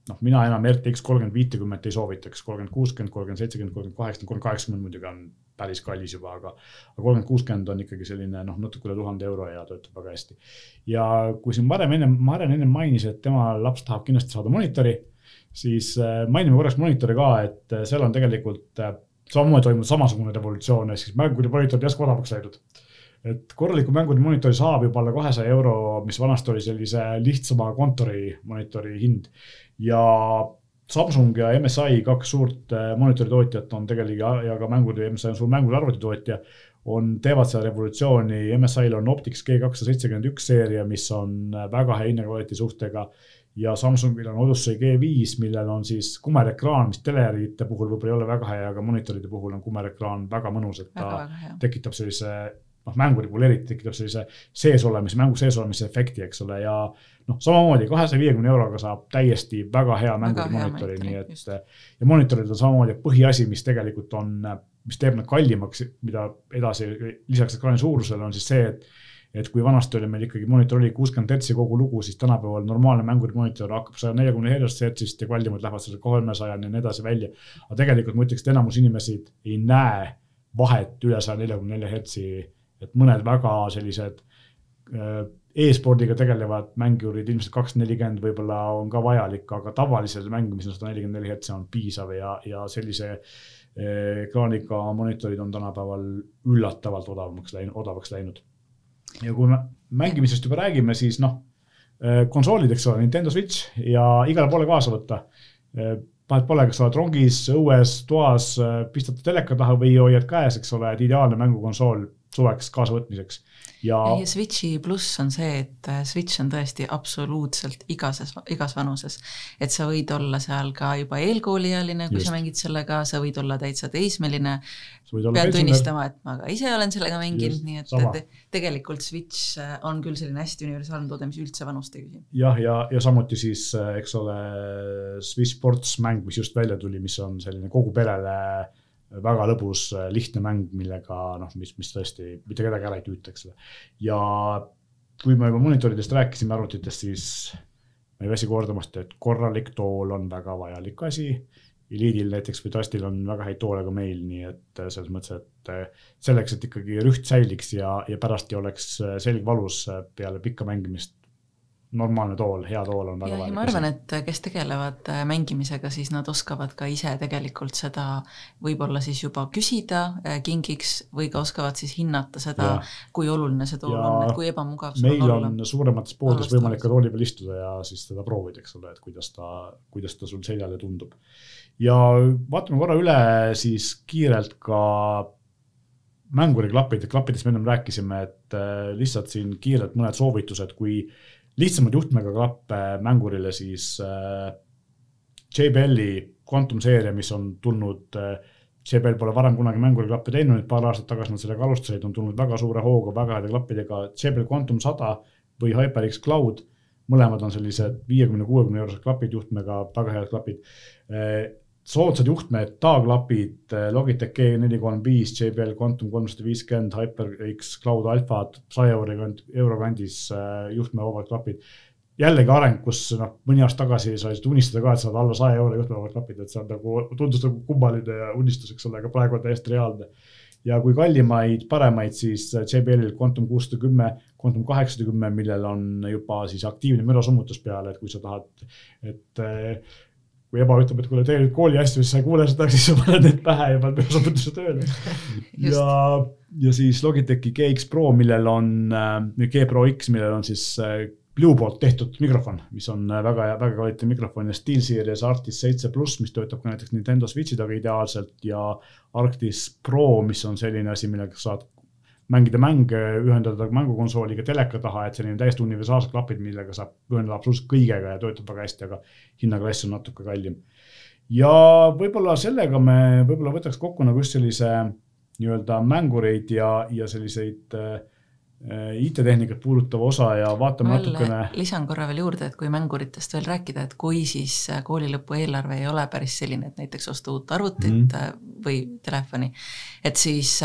noh, mina enam RTX kolmkümmend viitekümmet ei soovitaks, kolmkümmend kuuskümmend, kolmkümmend seitsekümmend, kolmkümmend kaheksakümmend, kolmkümmend kaheksakümmend muidugi on päris kallis juba, aga, aga kolmkümmend kuuskümmend on ikkagi selline noh, natuke üle tuhande euro ja töötab väga hästi. ja kui siin varem ennem, Maren ennem mainis, et tema laps tahab kindlasti saada monitori, siis äh, mainime korraks monitori ka, et seal on tegelikult samamoodi toimunud samasugune revolutsioon, ehk siis mängud ja monitorid järsku odavaks läinud. Et korraliku mängude monitori saab juba alla kahesaja euro, mis vanasti oli sellise lihtsama kontori monitori hind. ja Samsung ja MSI, kaks suurt äh, monitoritootjat on tegelikult ja ka mängude, MSI on suur mängude arvutitootja, on, teevad seda revolutsiooni, MSI-l on Optix G kakssada seitsekümmend üks seeria, mis on äh, väga hea hinnakvaliteedi suhtega ja Samsungil on Odyssey G5, millel on siis kumerekraan, mis telerite puhul võib-olla ei ole väga hea, aga monitoride puhul on kumerekraan väga mõnus, et ta väga, väga tekitab sellise noh, mängude puhul eriti tekitab sellise sees olemise, mängu sees olemise efekti, eks ole, ja noh, samamoodi kahesaja viiekümne euroga saab täiesti väga hea mängude väga monitori, nii et just. ja monitorid on samamoodi põhiasi, mis tegelikult on, mis teeb nad kallimaks, mida edasi lisaks ekraani suurusele on siis see, et et kui vanasti oli meil ikkagi monitor oli kuuskümmend hertsi kogu lugu, siis tänapäeval normaalne mängude monitor hakkab saja neljakümne hertsist ja kallimad lähevad selle kolmesajani ja nii edasi välja. aga tegelikult ma ütleks, et enamus inimesi ei näe vahet üle saja neljakümne nelja hertsi et mõned väga sellised äh, e-spordiga tegelevad mängurid, ilmselt kakssada nelikümmend võib-olla on ka vajalik, aga tavalisel mängimisel sada nelikümmend neli hertsi on piisav ja, ja sellise äh, ekraaniga monitorid on tänapäeval üllatavalt odavamaks läinud, odavaks läinud. Ja kui me mängimisest juba räägime, siis noh, äh, konsoolid, eks ole, Nintendo Switch ja igale poole kaasa võtta. Vahet pole, kas sa oled rongis, õues, toas, pistad teleka taha või hoiad käes, eks ole, et ideaalne mängukonsool suveks kaasavõtmiseks ja. ja Switchi pluss on see, et äh, Switch on tõesti absoluutselt igases, igas vanuses. et sa võid olla seal ka juba eelkooliealine, kui Just. sa mängid sellega, sa võid olla täitsa teismeline. pean tunnistama, et ma ka ise olen sellega mänginud, nii et, et tegelikult Switch äh, on küll selline hästi universaalne toode, mis üldse vanust ei küsi. jah, ja, ja, ja samuti siis, äh, eks ole, Switch Sports mäng, mis just välja tuli, mis on selline kogu perele väga lõbus, äh, lihtne mäng, millega noh, mis, mis tõesti mitte kedagi ära ei tüüta, eks ole. ja kui me juba monitoridest rääkisime, arvutitest, siis ma ei väsi kordamast, et korralik tool on väga vajalik asi. Eliidil näiteks või Trustil on väga häid toole ka meil, nii et äh, selles mõttes, et äh, selleks, et ikkagi rüht säiliks ja, ja pärast ei oleks selg valus peale pikka mängimist, normaalne tool, hea tool on väga vajalik. ma arvan, et kes tegelevad äh, mängimisega, siis nad oskavad ka ise tegelikult seda võib-olla siis juba küsida äh, kingiks või ka oskavad siis hinnata seda, kui oluline see tool ja on, et kui ebamugav see meil on, on suuremates poodides võimalik ka tooli peal istuda ja siis teda proovida, eks ole, et kuidas ta, kuidas ta sul seljale tundub. ja vaatame korra üle siis kiirelt ka mänguriklapid, klappidest me ennem rääkisime, et äh, lihtsalt siin kiirelt mõned soovitused, kui lihtsamad juhtmega klappe mängurile, siis äh, JBL-i Quantum seeria, mis on tulnud äh,, JBL pole varem kunagi mänguriklappe teinud, paar aastat tagasi nad sellega alustasid, on tulnud väga suure hooga, väga heade klappidega, JBL Quantum sada või HyperX Cloud, mõlemad on sellised viiekümne, kuuekümne eurosed klapid juhtmega, väga head klapid. Äh, soodsad juhtmed, taaklapid, eh, Logitech G435, JBL Quantum kolmsada viiskümmend, HyperX Cloud Alphad, saja euro euro kandis eh, juhtmevabad klapid. jällegi areng, kus noh, mõni aasta tagasi sa ei unistada ka, et saad alla saja euro juhtmevabad klapid, et see on nagu, tundus nagu kummaline unistus, eks ole, aga praegu on täiesti reaalne ja kui kallimaid, paremaid, siis JBL-il Quantum kuussada kümme, Quantum kaheksasada kümme, millel on juba siis aktiivne mürasummutus peal, et kui sa tahad, et kui ema ütleb, et kuule, nüüd kooli asju, siis sa ei kuule seda, siis sa paned need pähe ja paned mürasumutuse tööle. Ja, ja siis Logitechi GX Pro, millel on äh,, G Pro X, millel on siis äh, Blue poolt tehtud mikrofon, mis on äh, väga, väga kvaliteetne mikrofon ja SteelSeries Arctis seitse pluss, mis töötab ka näiteks Nintendo Switchi taga ideaalselt ja Arctis Pro, mis on selline asi, millega saad mängida mänge, ühendada mängukonsooliga teleka taha, et selline täiesti universaalsed klapid, millega saab ühendada absoluutselt kõigega ja töötab väga hästi, aga hinnaklass on natuke kallim. ja võib-olla sellega me võib-olla võtaks kokku nagu just sellise nii-öelda mängureid ja, ja selliseid äh, IT-tehnikat puudutava osa ja vaatame ma natukene. lisan korra veel juurde, et kui mänguritest veel rääkida, et kui siis kooli lõpu eelarve ei ole päris selline, et näiteks osta uut arvutit mm -hmm. või telefoni, et siis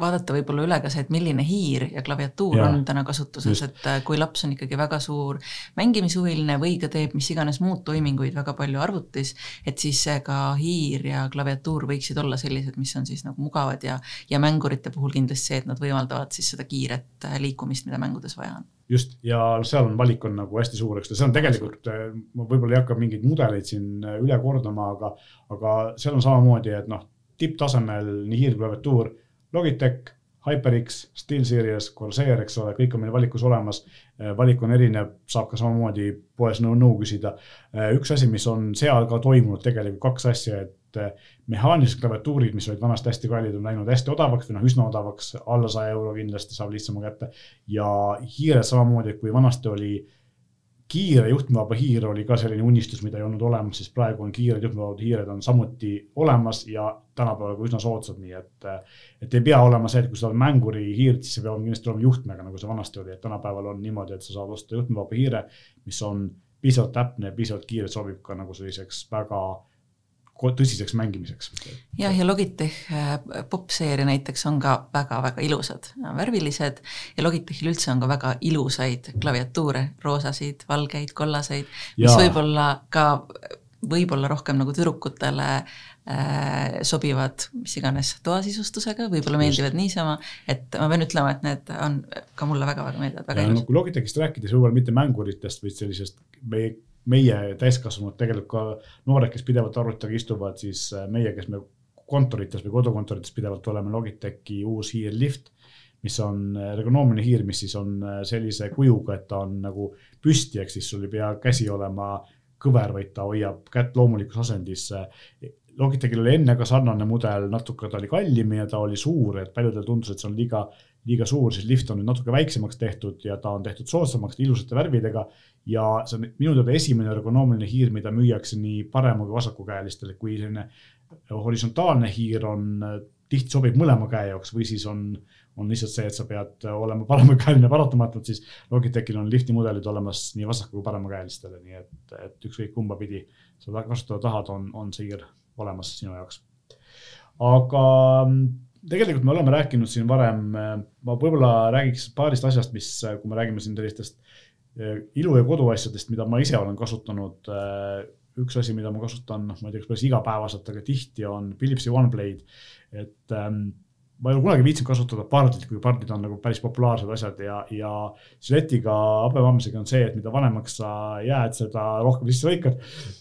vaadata võib-olla üle ka see, et milline hiir ja klaviatuur ja, on täna kasutuses, et äh, kui laps on ikkagi väga suur mängimishuviline või ka teeb mis iganes muud toiminguid väga palju arvutis, et siis ka hiir ja klaviatuur võiksid olla sellised, mis on siis nagu mugavad ja, ja mängurite puhul kindlasti see, et nad võimaldavad siis seda kiiret äh, liikumist, mida mängudes vaja on. Just, ja seal on valik on nagu hästi suur, eks ta, see on tegelikult, äh, ma võib-olla ei hakka mingeid mudeleid siin üle kordama, aga, aga seal on samamoodi, et noh, tipptasemel nii hiirklaviatuur Logitech, HyperX, SteelSeries, Corsair, eks ole, kõik on meil valikus olemas. Äh, valik on erinev, saab ka samamoodi poes nõu, nõu küsida. Äh, üks asi, mis on seal ka toimunud tegelikult kaks asja, et äh, mehaanilised klaviatuurid, mis olid vanasti hästi kallid, on läinud hästi odavaks või noh, üsna odavaks, alla saja euro kindlasti saab lihtsama kätte. ja hiired samamoodi, kui vanasti oli kiire juhtmevaba hiir oli ka selline unistus, mida ei olnud olemas, siis praegu on kiired juhtmevabad hiired on samuti olemas ja tänapäeval ka üsna soodsad, nii et. et ei pea olema see, et kui sa oled mänguri hiirt, siis see peab kindlasti olema juhtmega, nagu see vanasti oli, et tänapäeval on niimoodi, et sa saad osta juhtmevaba hiire, mis on piisavalt täpne ja piisavalt kiire, sobib ka nagu selliseks väga tõsiseks mängimiseks. jah, ja Logitech äh, popseeria näiteks on ka väga-väga ilusad, värvilised ja Logitechil üldse on ka väga ilusaid klaviatuure, roosasid, valgeid, kollaseid, mis võib-olla ka, võib-olla rohkem nagu tüdrukutele äh, sobivad mis iganes toasisustusega, võib-olla meeldivad niisama, et ma pean ütlema, et need on ka mulle väga-väga meeldivad, väga ilusad. kui Logitechist rääkides, võib-olla mitte mänguritest, vaid sellisest meie meie täiskasvanud, tegelikult ka noored, kes pidevalt arvutiga istuvad, siis äh, meie, kes me kontorites või kodukontorites pidevalt oleme, Logitechi uus hiirlift, mis on äh, ergonoomiline hiir, mis siis on äh, sellise kujuga, et ta on nagu püsti, ehk siis sul ei pea käsi olema kõver, vaid ta hoiab kätt loomulikus asendis. Logitechil oli enne ka sarnane mudel, natuke ta oli kallim ja ta oli suur, et paljudel tundus, et see on liiga liiga suur, siis lift on nüüd natuke väiksemaks tehtud ja ta on tehtud soodsamaks ilusate värvidega. ja see on minu teada esimene ergonoomiline hiir, mida müüakse nii parema kui vasakukäelistele, kui selline horisontaalne hiir on, tihti sobib mõlema käe jaoks või siis on, on lihtsalt see, et sa pead olema paremakäeline paratamatult, siis Logitechil on lifti mudelid olemas nii vasaku kui paremakäelistele, nii et, et ükskõik kumba pidi sa kasutada tahad, on, on see hiir olemas sinu jaoks. aga tegelikult me oleme rääkinud siin varem, ma võib-olla räägiks paarist asjast, mis, kui me räägime siin sellistest eh, ilu ja koduasjadest, mida ma ise olen kasutanud. Eh, üks asi, mida ma kasutan, noh, ma ei tea, kas päris igapäevaselt, aga tihti on Philipsi OneBlade. et ähm, ma ei ole kunagi viitsinud kasutada pardit, kui pardid on nagu päris populaarsed asjad ja, ja žiletiga, habemambsega on see, et mida vanemaks sa jääd, seda rohkem sisse lõikad.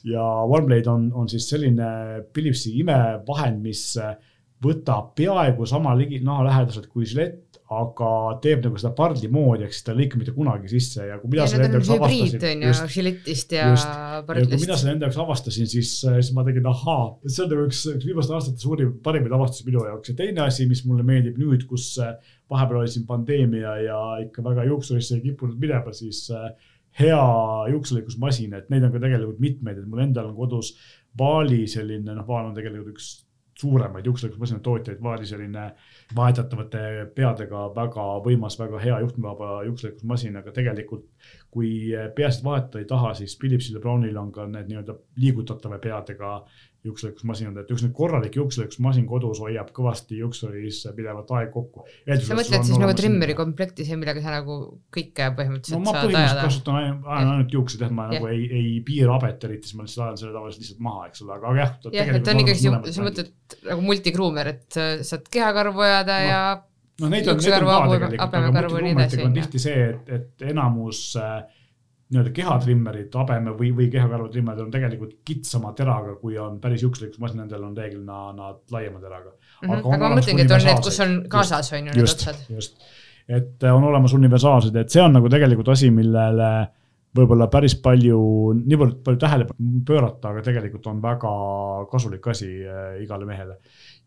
ja OneBlade on, on siis selline Philipsi imevahend, mis äh, võtab peaaegu sama ligi, nahalähedaselt kui žilett, aga teeb nagu seda pardli moodi, ehk siis ta ei lõika mitte kunagi sisse ja kui mina selle enda jaoks avastasin. on ju žiletist ja just, pardlist. kui mina selle enda jaoks avastasin, siis, siis ma tegin ahaa, see on nagu üks, üks viimaste aastate suurim, parimaid avastusi minu jaoks ja teine asi, mis mulle meeldib nüüd, kus äh, vahepeal oli siin pandeemia ja ikka väga juuksurisse ei kippunud minema, siis äh, hea juukselõikusmasin, et neid on ka tegelikult mitmeid, et mul endal on kodus Vaali selline, noh, Vaal on tegelikult üks suuremaid juukselõikusmasina tootjaid, Vaari selline vahetatavate peadega väga võimas, väga hea juhtmevaba juukselõikusmasin, aga tegelikult kui peasid vahetada ei taha, siis Philipsil ja Brownil on ka need nii-öelda liigutatava peadega juukselõikusmasinad, et üks nüüd korralik juukselõikusmasin kodus hoiab kõvasti juuksuris pidevalt aeg kokku. sa mõtled siis nagu trimmeri komplekti, see, millega sa nagu kõike põhimõtteliselt no, saad ajada? kasutan ainult, ainult juukseid, jah, ma ja. nagu ei, ei piira habet eriti, siis ma lihtsalt ajan selle tavaliselt lihtsalt maha, eks ole, aga jah. jah, et on ikkagi, sa mõtled nagu multigruumer, et saad kehakarvu ajada no. ja noh, neid on, neid on ka tegelikult, aga multigruumeritega on tihti see, et, et enamus äh, nii-öelda kehatrimmerid, habeme või, või kehakarvatrimmerid on tegelikult kitsama teraga, kui on päris jukslikus masin, nendel on reeglina nad laiema teraga. Mhm, aga, mm -hmm. aga ma mõtlengi, et on need, kus on kaasas on ju need otsad. just, et on olemas universaalsed, et see on nagu tegelikult asi, millele võib-olla päris palju, niivõrd palju tähelepanu pöörata, aga tegelikult on väga kasulik asi äh, igale mehele.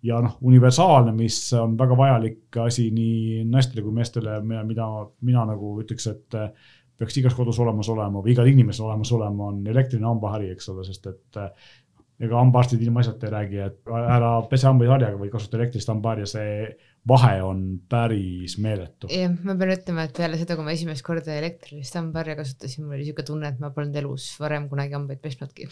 ja noh, universaalne, mis on väga vajalik asi nii naistele kui meestele, mida mina nagu ütleks, et peaks igas kodus olemas olema või igal inimesel olemas olema, on elektriline hambahari, eks ole, sest et eh, ega hambaarstid ilmaasjata ei räägi, et ära pese hambaid harjaga, vaid kasuta elektrilist hambaharja, see vahe on päris meeletu. jah, ma pean ütlema, et peale seda, kui ma esimest korda elektrilist hambaharja kasutasin, mul oli niisugune tunne, et ma polnud elus varem kunagi hambaid pesnudki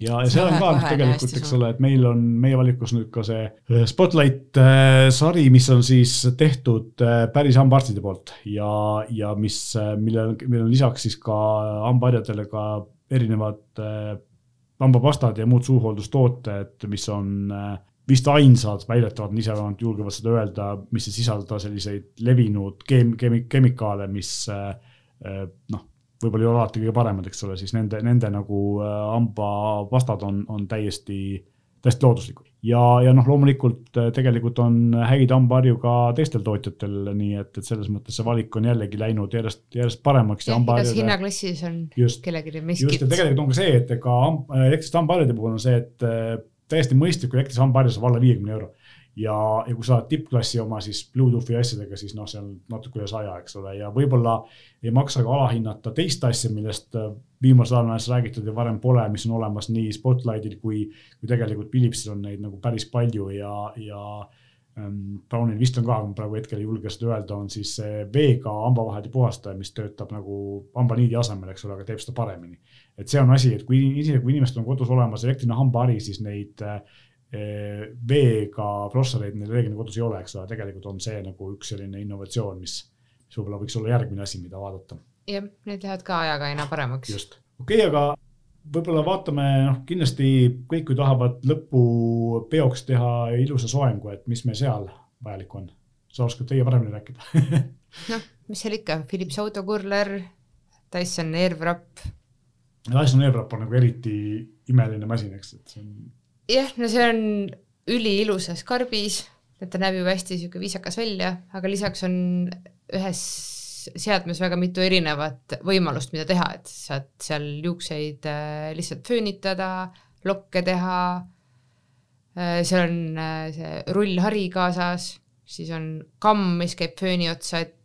ja, ja seal on ka noh, tegelikult, eks ole, et meil on meie valikus nüüd ka see äh, Spotlight äh, sari, mis on siis tehtud äh, päris hambaarstide poolt. Ja, ja mis, millel, millel on lisaks siis ka hambaharjadele ka erinevad hambapastad ja muud suuhooldustooted, mis on vist ainsad väidetavalt, ise vähemalt julgevad seda öelda, mis ei sisalda selliseid levinud keem-, keemi-, kemikaale, mis noh võib-olla ei ole alati kõige paremad, eks ole, siis nende, nende nagu äh, hambapastad on, on täiesti, täiesti looduslikud. ja, ja noh, loomulikult äh, tegelikult on häid hambaharju ka teistel tootjatel, nii et, et selles mõttes see valik on jällegi läinud järjest, järjest paremaks. igas hinnaklassis on just, kellelgi miskit. just, ja tegelikult on ka see, et ega elektriliste hambaharjade puhul on see, et äh, täiesti mõistlik elektrilise hambaharja saab alla viiekümne euro ja, ja kui sa oled tippklassi oma siis Bluetoothi asjadega, siis noh, see on natuke üle saja, eks ole, ja võib-olla ei maksa ka alahinnata teist asja, millest äh, viimasel ajal on hästi räägitud ja varem pole, mis on olemas nii Spotlightil kui, kui tegelikult Philipsil on neid nagu päris palju ja, ja ähm, Brownil vist on ka, ma praegu hetkel ei julge seda öelda, on siis veega hambavahendi puhastaja, mis töötab nagu hambaniidi asemel, eks ole, aga teeb seda paremini. et see on asi, et kui kui inimestel on kodus olemas elektriline hambahari, siis neid äh, veega flossareid neil reeglina kodus ei ole, eks ole, tegelikult on see nagu üks selline innovatsioon, mis, mis võib-olla võiks olla järgmine asi, mida vaadata. jah, need lähevad ka ajaga aina paremaks. just, okei okay,, aga võib-olla vaatame, noh, kindlasti kõik ju tahavad lõpupeoks teha ilusa soengu, et mis meil seal vajalik on. sa oskad teie paremini rääkida noh, mis seal ikka, Philips autokurler, Dyson Airwrap. Dyson Airwrap on nagu eriti imeline masin, eks, et see on jah, no see on üliilusas karbis, et ta näeb ju hästi niisugune viisakas välja, aga lisaks on ühes seadmes väga mitu erinevat võimalust, mida teha, et saad seal juukseid äh, lihtsalt föönitada, lokke teha, äh, seal on äh, see rullhari kaasas, siis on kamm, mis käib fööni otsa, et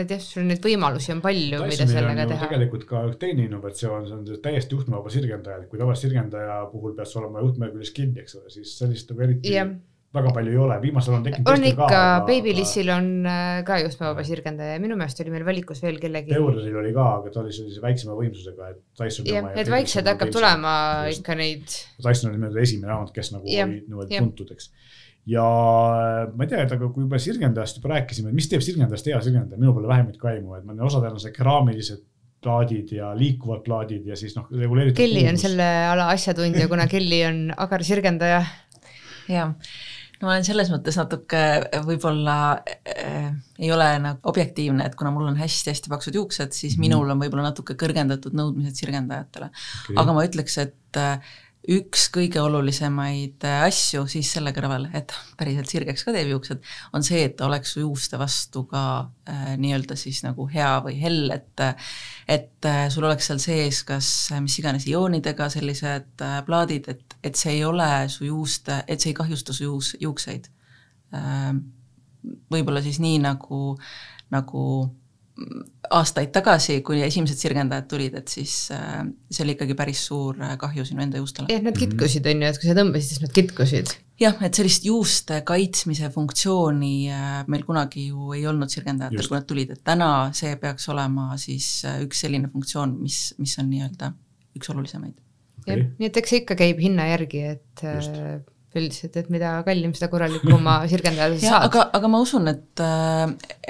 et jah, sul neid võimalusi on palju, mida sellega teha. tegelikult ka teine innovatsioon, see on täiesti juhtmevaba sirgendaja, et kui tavalise sirgendaja puhul pead sa olema juhtme küljes kinni, eks ole, siis sellist nagu eriti yeah. väga palju ei ole, viimasel on tekkinud. on ikka, Babylissil on äh, ka juhtmevaba sirgendaja ja minu meelest oli meil valikus veel kellegi. Teuril oli ka, aga ta oli sellise väiksema võimsusega, et Dyson. jah, et vaikselt hakkab tulema ikka neid. Dyson oli nii-öelda esimene raamat, kes nagu yeah. oli niimoodi tuntud, eks ja äh, ma ei tea, et aga kui juba sirgendajast juba rääkisime, mis teeb sirgendajast hea sirgendaja, minu pole vähematki aimu, et ma osadel on see keraamilised plaadid ja liikuvad plaadid ja siis noh, reguleeritud. Kelly on selle ala asjatundja, kuna Kelly on agar sirgendaja. jah, no ma olen selles mõttes natuke võib-olla äh, ei ole nagu objektiivne, et kuna mul on hästi-hästi paksud juuksed, siis mm minul on võib-olla natuke kõrgendatud nõudmised sirgendajatele. Okay.. aga ma ütleks, et äh, üks kõige olulisemaid äh, asju siis selle kõrval, et päriselt sirgeks ka teeb juuksed, on see, et oleks su juuste vastu ka äh, nii-öelda siis nagu hea või hell, et et äh, sul oleks seal sees kas äh, mis iganes ioonidega sellised äh, plaadid, et, et see ei ole su juuste, et see ei kahjusta su juus, juukseid äh,. võib-olla siis nii nagu, nagu aastaid tagasi, kui esimesed sirgendajad tulid, et siis äh, see oli ikkagi päris suur äh, kahju sinu enda juustele. jah, nad kitkusid, on ju, et kui sa tõmbasid, siis nad kitkusid. jah, et sellist juuste kaitsmise funktsiooni äh, meil kunagi ju ei olnud sirgendajatel, kui nad tulid, et täna see peaks olema siis üks selline funktsioon, mis, mis on nii-öelda üks olulisemaid. Okay.. jah, nii et eks see ikka käib hinna järgi, et Just üldiselt, et mida kallim, seda korralikuma sirgendaja sa saad. aga, aga ma usun, et,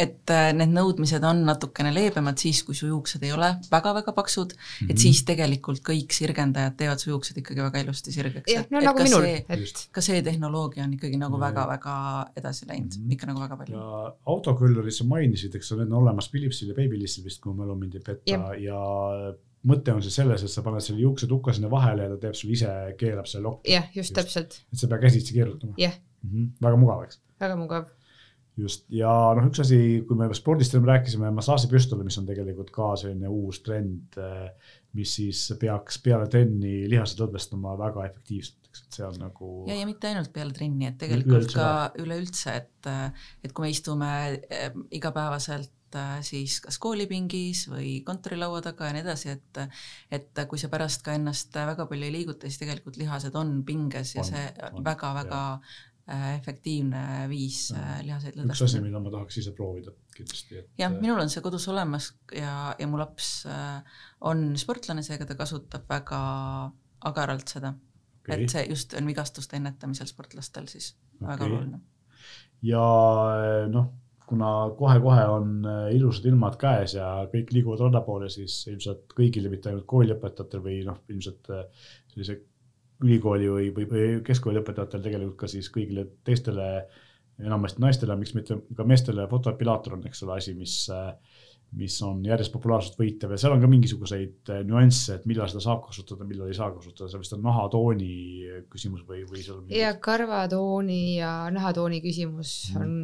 et need nõudmised on natukene leebemad siis, kui su juuksed ei ole väga-väga paksud mm, -hmm. et mhm. siis tegelikult kõik sirgendajad teevad su juuksed ikkagi väga ilusti sirgeks. jah, no nagu minul, et ka see tehnoloogia on ikkagi nagu väga-väga edasi läinud mm, -hmm. ikka nagu väga palju. ja autoküllurid sa mainisid, eks ole, need on olemas Philipsil ja Babylissil vist, kui mu mälu mind ei peta ja, ja mõte on siis selles, et sa paned selle juuksetuka sinna vahele ja ta teeb sul ise, keerab selle lokki. jah, just täpselt. et sa ei pea käsitsi keerutama. jah mm -hmm.. väga mugav, eks. väga mugav. just ja noh, üks asi, kui me spordist ennem rääkisime, massaažipüstol, mis on tegelikult ka selline uus trend, mis siis peaks peale trenni lihased lõdvestama väga efektiivselt, eks, et see on nagu. ja, ja mitte ainult peale trenni, et tegelikult üleüldse ka üleüldse, et, et kui me istume eh, igapäevaselt siis kas koolipingis või kontorilaua taga ja nii edasi, et et kui sa pärast ka ennast väga palju ei liiguta, siis tegelikult lihased on pinges ja on, see väga-väga efektiivne viis lihaseid lõdvestada. üks asi, mida ma tahaks ise proovida kindlasti, et. jah, minul on see kodus olemas ja, ja mu laps on sportlane, seega ta kasutab väga agaralt seda okay.. et see just on vigastuste ennetamisel sportlastel siis okay. väga oluline. ja noh kuna kohe-kohe on äh, ilusad ilmad käes ja kõik liiguvad ranna poole, siis ilmselt kõigile, mitte ainult kooliõpetajatel või noh, ilmselt äh, sellise ülikooli või, või, või keskkooli õpetajatel tegelikult ka siis kõigile teistele, enamasti naistele, miks mitte ka meestele, fotoepilaator on, eks ole, asi, mis äh, mis on järjest populaarsust võitev ja seal on ka mingisuguseid nüansse, et millal seda saab kasutada, millal ei saa kasutada, see vist on nahatooni küsimus või, või seal ja karvatooni ja nahatooni küsimus mm. on,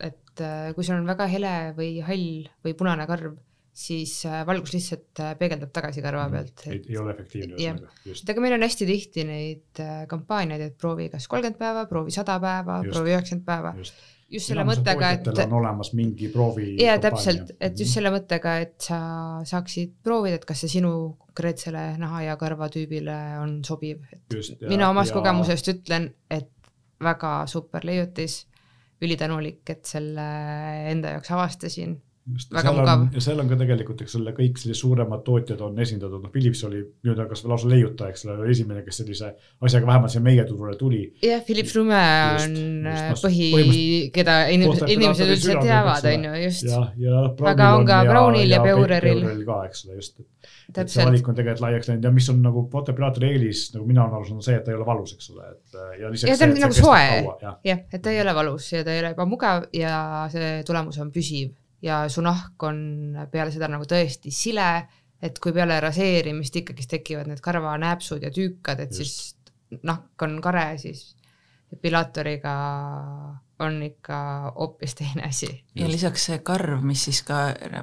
et äh, kui sul on väga hele või hall või punane karv, siis äh, valgus lihtsalt peegeldab tagasi karva mm. pealt et.... ei, ole efektiivne ühesõnaga, just. aga meil on hästi tihti neid kampaaniaid, et proovi kas kolmkümmend päeva, proovi sada päeva, proovi üheksakümmend päeva just selle mõttega, et. on olemas mingi proovi. ja täpselt, et just selle mõttega, et sa saaksid proovida, et kas see sinu konkreetsele naha ja karvatüübile on sobiv. mina omast ja... kogemusest ütlen, et väga super leiutis, ülitänulik, et selle enda jaoks avastasin just, väga mugav. ja seal on ka tegelikult, eks ole, kõik sellised suuremad tootjad on esindatud, noh Philips oli nii-öelda kas või lausa leiutaja, eks ole, esimene, kes sellise asjaga vähemalt siia meie turule tuli. jah, Philips Lume on just, äh, põhi, keda inimesed, inimesed üldse teavad, on ju, just. aga on ka Brownil ja, ja Beureril. ka, eks ole, just, et, see valik on tegelikult laiaks läinud ja mis on nagu fotopilaatori eelis, nagu mina olen aru saanud, see, et ta ei ole valus, eks ole, et ja lisaks. ja ta on nagu soe, jah, et ta ei ole valus ja ta ei ole ebamugav ja see tulemus on püsiv ja su nahk on peale seda nagu tõesti sile, et kui peale raseerimist ikkagist tekivad need karvanääpsud ja tüükad, et Just. siis nahk on kare, siis epilaatoriga on ikka hoopis teine asi. Ja lisaks see karv, mis siis ka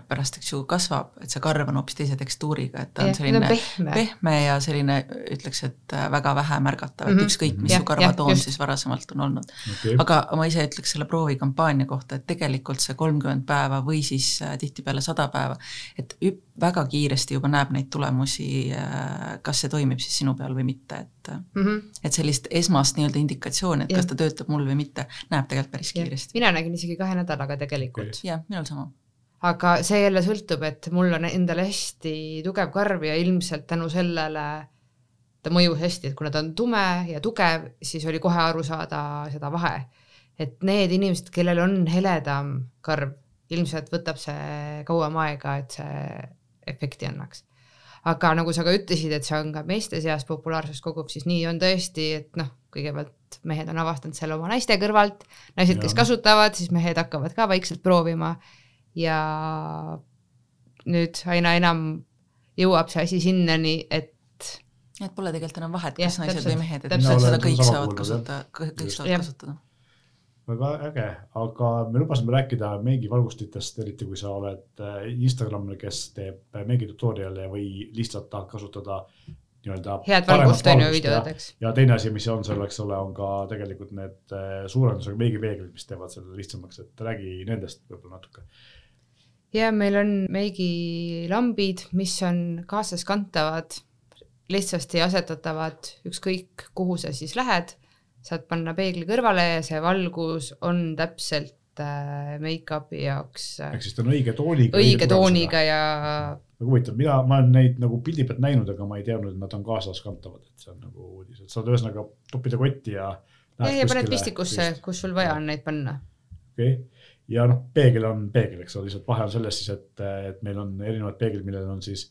pärast, eks ju, kasvab, et see karv on hoopis teise tekstuuriga, et ta on ja, selline pehme. pehme ja selline, ütleks, et äh, väga vähe märgatav, et mm -hmm. ükskõik, mis ja, su karvatoon siis varasemalt on olnud okay.. aga ma ise ütleks selle proovikampaania kohta, et tegelikult see kolmkümmend päeva või siis äh, tihtipeale sada päeva, et väga kiiresti juba näeb neid tulemusi, äh, kas see toimib siis sinu peal või mitte, et mm, -hmm. et sellist esmast nii-öelda indikatsiooni, et ja. kas ta töötab mul või mitte, näeb tegelikult päris kiiresti. mina nägin isegi kahe nädalaga tegelikult okay.. jah, minul sama. aga see jälle sõltub, et mul on endal hästi tugev karv ja ilmselt tänu sellele ta mõjus hästi, et kuna ta on tume ja tugev, siis oli kohe aru saada seda vahe. et need inimesed, kellel on heledam karv, ilmselt võtab see kauem aega, et see efekti annaks. aga nagu sa ka ütlesid, et see on ka meeste seas populaarsust kogub, siis nii on tõesti, et noh, kõigepealt mehed on avastanud selle oma naiste kõrvalt, naised, kes kasutavad, siis mehed hakkavad ka vaikselt proovima. Ja nüüd aina enam jõuab see asi sinnani, et et pole tegelikult enam vahet, kas naised täpselt, või mehed, et seda kõik saavad kasutada, kõik saavad kasutada. Väga äge, aga me lubasime rääkida meigivalgustitest, eriti kui sa oled äh, Instagramil, kes teeb meigi tutorial'e või lihtsalt tahad kasutada nii-öelda. head valgust on ju videodeks. ja teine asi, mis on seal, eks ole, on ka tegelikult need äh, suurendusega meigipeeglid, mis teevad selle lihtsamaks, et räägi nendest võib-olla natuke. ja meil on meigilambid, mis on kaasaskantavad, lihtsasti asetatavad ükskõik kuhu sa siis lähed saad panna peegli kõrvale ja see valgus on täpselt äh, make-up'i jaoks äh,. ehk siis ta on õige tooniga. õige tooniga ja. Väga huvitav, mina, ma olen neid nagu pildi pealt näinud, aga ma ei teadnud, et nad on kaasaskantavad, et see on nagu uudis, et saad ühesõnaga toppida kotti ja. ja, ja paned pistikusse, kus sul vaja on neid panna. okei okay., ja noh, peegel on peegel, eks ole, lihtsalt vahe on selles siis, et, et meil on erinevad peeglid, millel on siis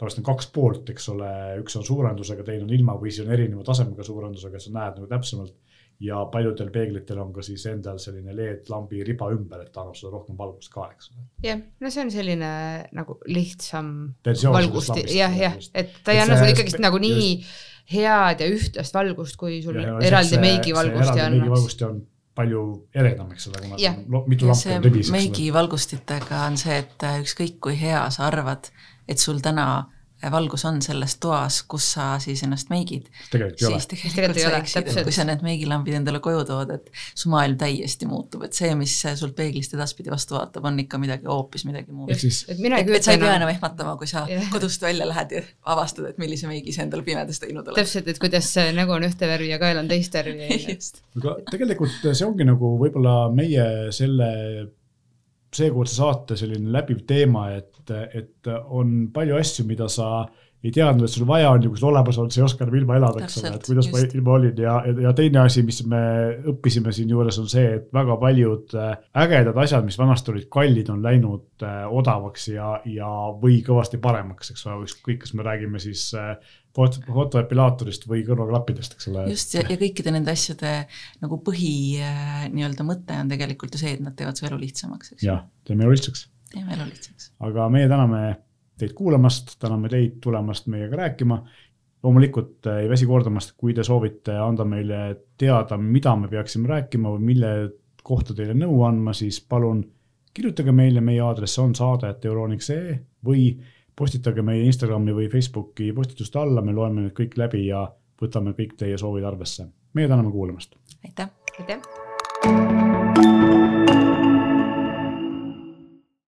tavaliselt on kaks poolt, eks ole, üks on suurendusega, teine on ilma või siis on erineva tasemega suurendusega, sa näed nagu täpsemalt. Ja paljudel peeglitel on ka siis endal selline LED-lambi riba ümber, et ta annab sulle rohkem valgust ka, eks ole. jah, no see on selline nagu lihtsam valgust, jah, jah, et ta ei anna sulle ikkagist nagu nii just. head ja ühtlast valgust, kui sul ja, eraldi meigivalgust ei annaks on palju eredam, eks ole, kuna yeah. mitu lampi on ribis. meigivalgustitega on see, et ükskõik kui hea sa arvad, et sul täna valgus on selles toas, kus sa siis ennast meigid, siis tegelikult, tegelikult ole, täpselt. kui sa need meigilambid endale koju tood, et su maailm täiesti muutub, et see, mis sult peeglist edaspidi vastu vaatab, on ikka midagi hoopis midagi muud. et, et, et, et sa ei pea enam ehmatama, kui sa yeah. kodust välja lähed ja avastad, et millise meigi sa endale pimedas teinud oled. täpselt, et kuidas nägu on ühte värvi ja kael on teist värvi. aga tegelikult see ongi nagu võib-olla meie selle seekordse saate selline läbiv teema, et, et on palju asju, mida sa ei teadnud, et sul vaja on ja kui sul olemas on, sa ei oska enam ilma elada, eks ole, et kuidas just. ma ilma olin ja, ja teine asi, mis me õppisime siinjuures, on see, et väga paljud äh, ägedad asjad, mis vanasti olid kallid, on läinud äh, odavaks ja, ja, või kõvasti paremaks, eks ole, ükskõik, kas me räägime siis äh, fotoepilaatorist või kõrvaklappidest, eks ole. just, ja, kõikide nende asjade nagu põhi nii-öelda mõte on tegelikult ju see, et nad teevad su elu lihtsamaks, eks. jah, teeme elu lihtsaks. teeme elu lihtsaks. aga meie täname teid kuulamast, täname teid tulemast meiega rääkima. loomulikult äh, ei väsi kordamast, kui te soovite anda meile teada, mida me peaksime rääkima või mille kohta teile nõu andma, siis palun kirjutage meile, meie aadress on saade.euroniks.ee või postitage meie Instagrami või Facebooki postituste alla, me loeme need kõik läbi ja võtame kõik teie soovid arvesse. meie täname kuulamast. aitäh. aitäh